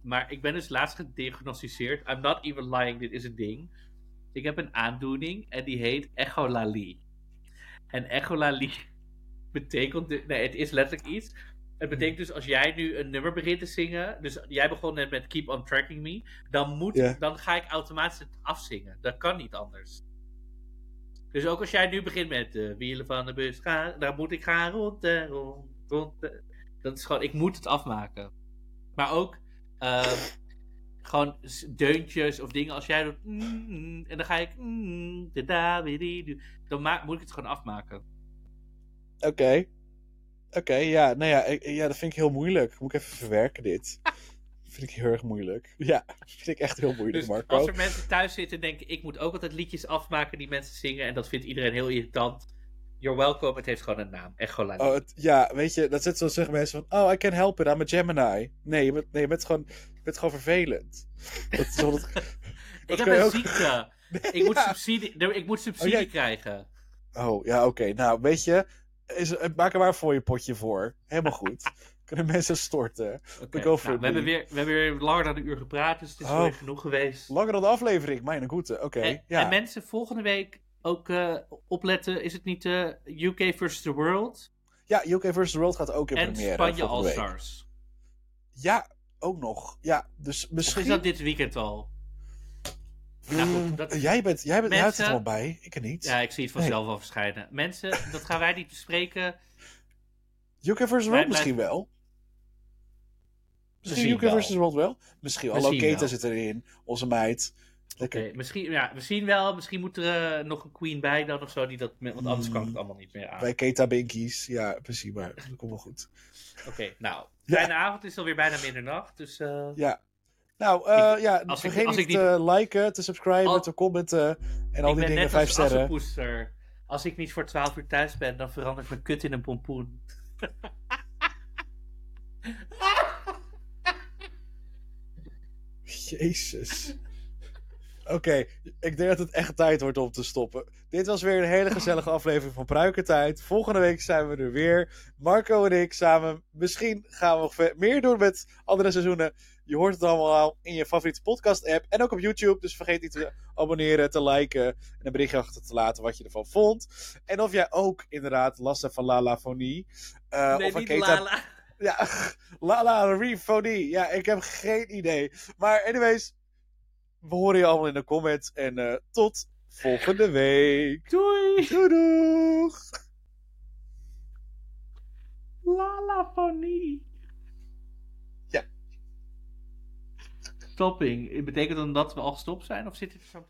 Maar ik ben dus laatst gediagnosticeerd. I'm not even lying, dit is een ding. Ik heb een aandoening en die heet echolalie. En echolalie betekent... de- nee, het is letterlijk iets. Het betekent dus als jij nu een nummer begint te zingen... Dus jij begon net met Keep on Tracking Me. Dan, moet, dan ga ik automatisch het afzingen. Dat kan niet anders. Dus ook als jij nu begint met de wielen van de bus gaan, dan moet ik gaan rond en rond, rond. Dat is gewoon, ik moet het afmaken. Maar ook ehm, gewoon deuntjes of dingen als jij doet. mm, mm, en dan ga ik. mm, da, dan moet ik het gewoon afmaken. Oké. Oké, ja, nou ja, ik- ja, dat vind ik heel moeilijk. Moet ik even verwerken dit. vind ik heel erg moeilijk. Ja, vind ik echt heel moeilijk, Dus Marco. als er mensen thuis zitten en denken: ik moet ook altijd liedjes afmaken die mensen zingen. En dat vindt iedereen heel irritant. You're welcome, het heeft gewoon een naam. Echolali. Oh, het- ja, weet je, dat zit zo zeggen mensen van, oh, I can help it, I'm a Gemini. Nee, je bent, nee, je bent, gewoon, je bent gewoon vervelend. Dat is ik heb een ook- ziekte. Ik moet subsidie, ik moet subsidie Oh, jij- krijgen. Oh, ja, oké. Nou, weet je, is, maak er maar voor je potje voor. Helemaal goed. Kunnen mensen storten. Nou, we, hebben weer, we hebben weer langer dan een uur gepraat, dus het is Oh. weer genoeg geweest. Langer dan de aflevering, mijn goede. Oké, en, ja. en mensen, volgende week ook eh, opletten. Is het niet eh, UK versus the World? Ja, UK vs. The World gaat ook in En première Spanje. All-Stars. Ja, ook nog. Ja, dus Of misschien... is dat dit weekend al? Nou goed, Mm, dat- Jij bent, jij bent, Mensen- er wel bij, ik er niet. Ja, ik zie het vanzelf al verschijnen. Mensen, dat gaan wij niet bespreken. UK vs. World Wij misschien wel. Misschien UK vs. World wel. Misschien zien Keta zit erin. Onze meid. Misschien, ja, misschien wel. Misschien moet er eh, nog een queen bij dan of zo. Die dat, want anders kan ik het allemaal niet meer aan. Bij Keta Binkies. Ja, precies. Maar dat komt wel goed. Oké, nou. Ja. Fijne avond. Het is alweer bijna middernacht. Dus eh, Ja. Nou, eh, ja, als ik- vergeet als niet te liken, te subscriben, Al- te commenten en al ik die dingen. Vijf als sterren. assenpoester. Als ik niet voor 12 uur thuis ben, dan verander ik mijn kut in een pompoen. Jezus. Oké, ik denk dat het echt tijd wordt om te stoppen. Dit was weer een hele gezellige aflevering van Pruikentijd. Volgende week zijn we er weer. Marco en ik samen. Misschien gaan we nog meer doen met andere seizoenen. Je hoort het allemaal al in je favoriete podcast-app. En ook op YouTube. Dus vergeet niet te abonneren, te liken. En een berichtje achter te laten wat je ervan vond. En of jij ook inderdaad last hebt van lalafonie. eh nee, of niet keta- Lala. ja, Lala Refonie. Ja, ik heb geen idee. Maar anyways, we horen je allemaal in de comments. En eh, tot volgende week. Doei! Doei doeg! Lalafonie. Stopping. Betekent dan dat we al gestopt zijn? Of zit het er zo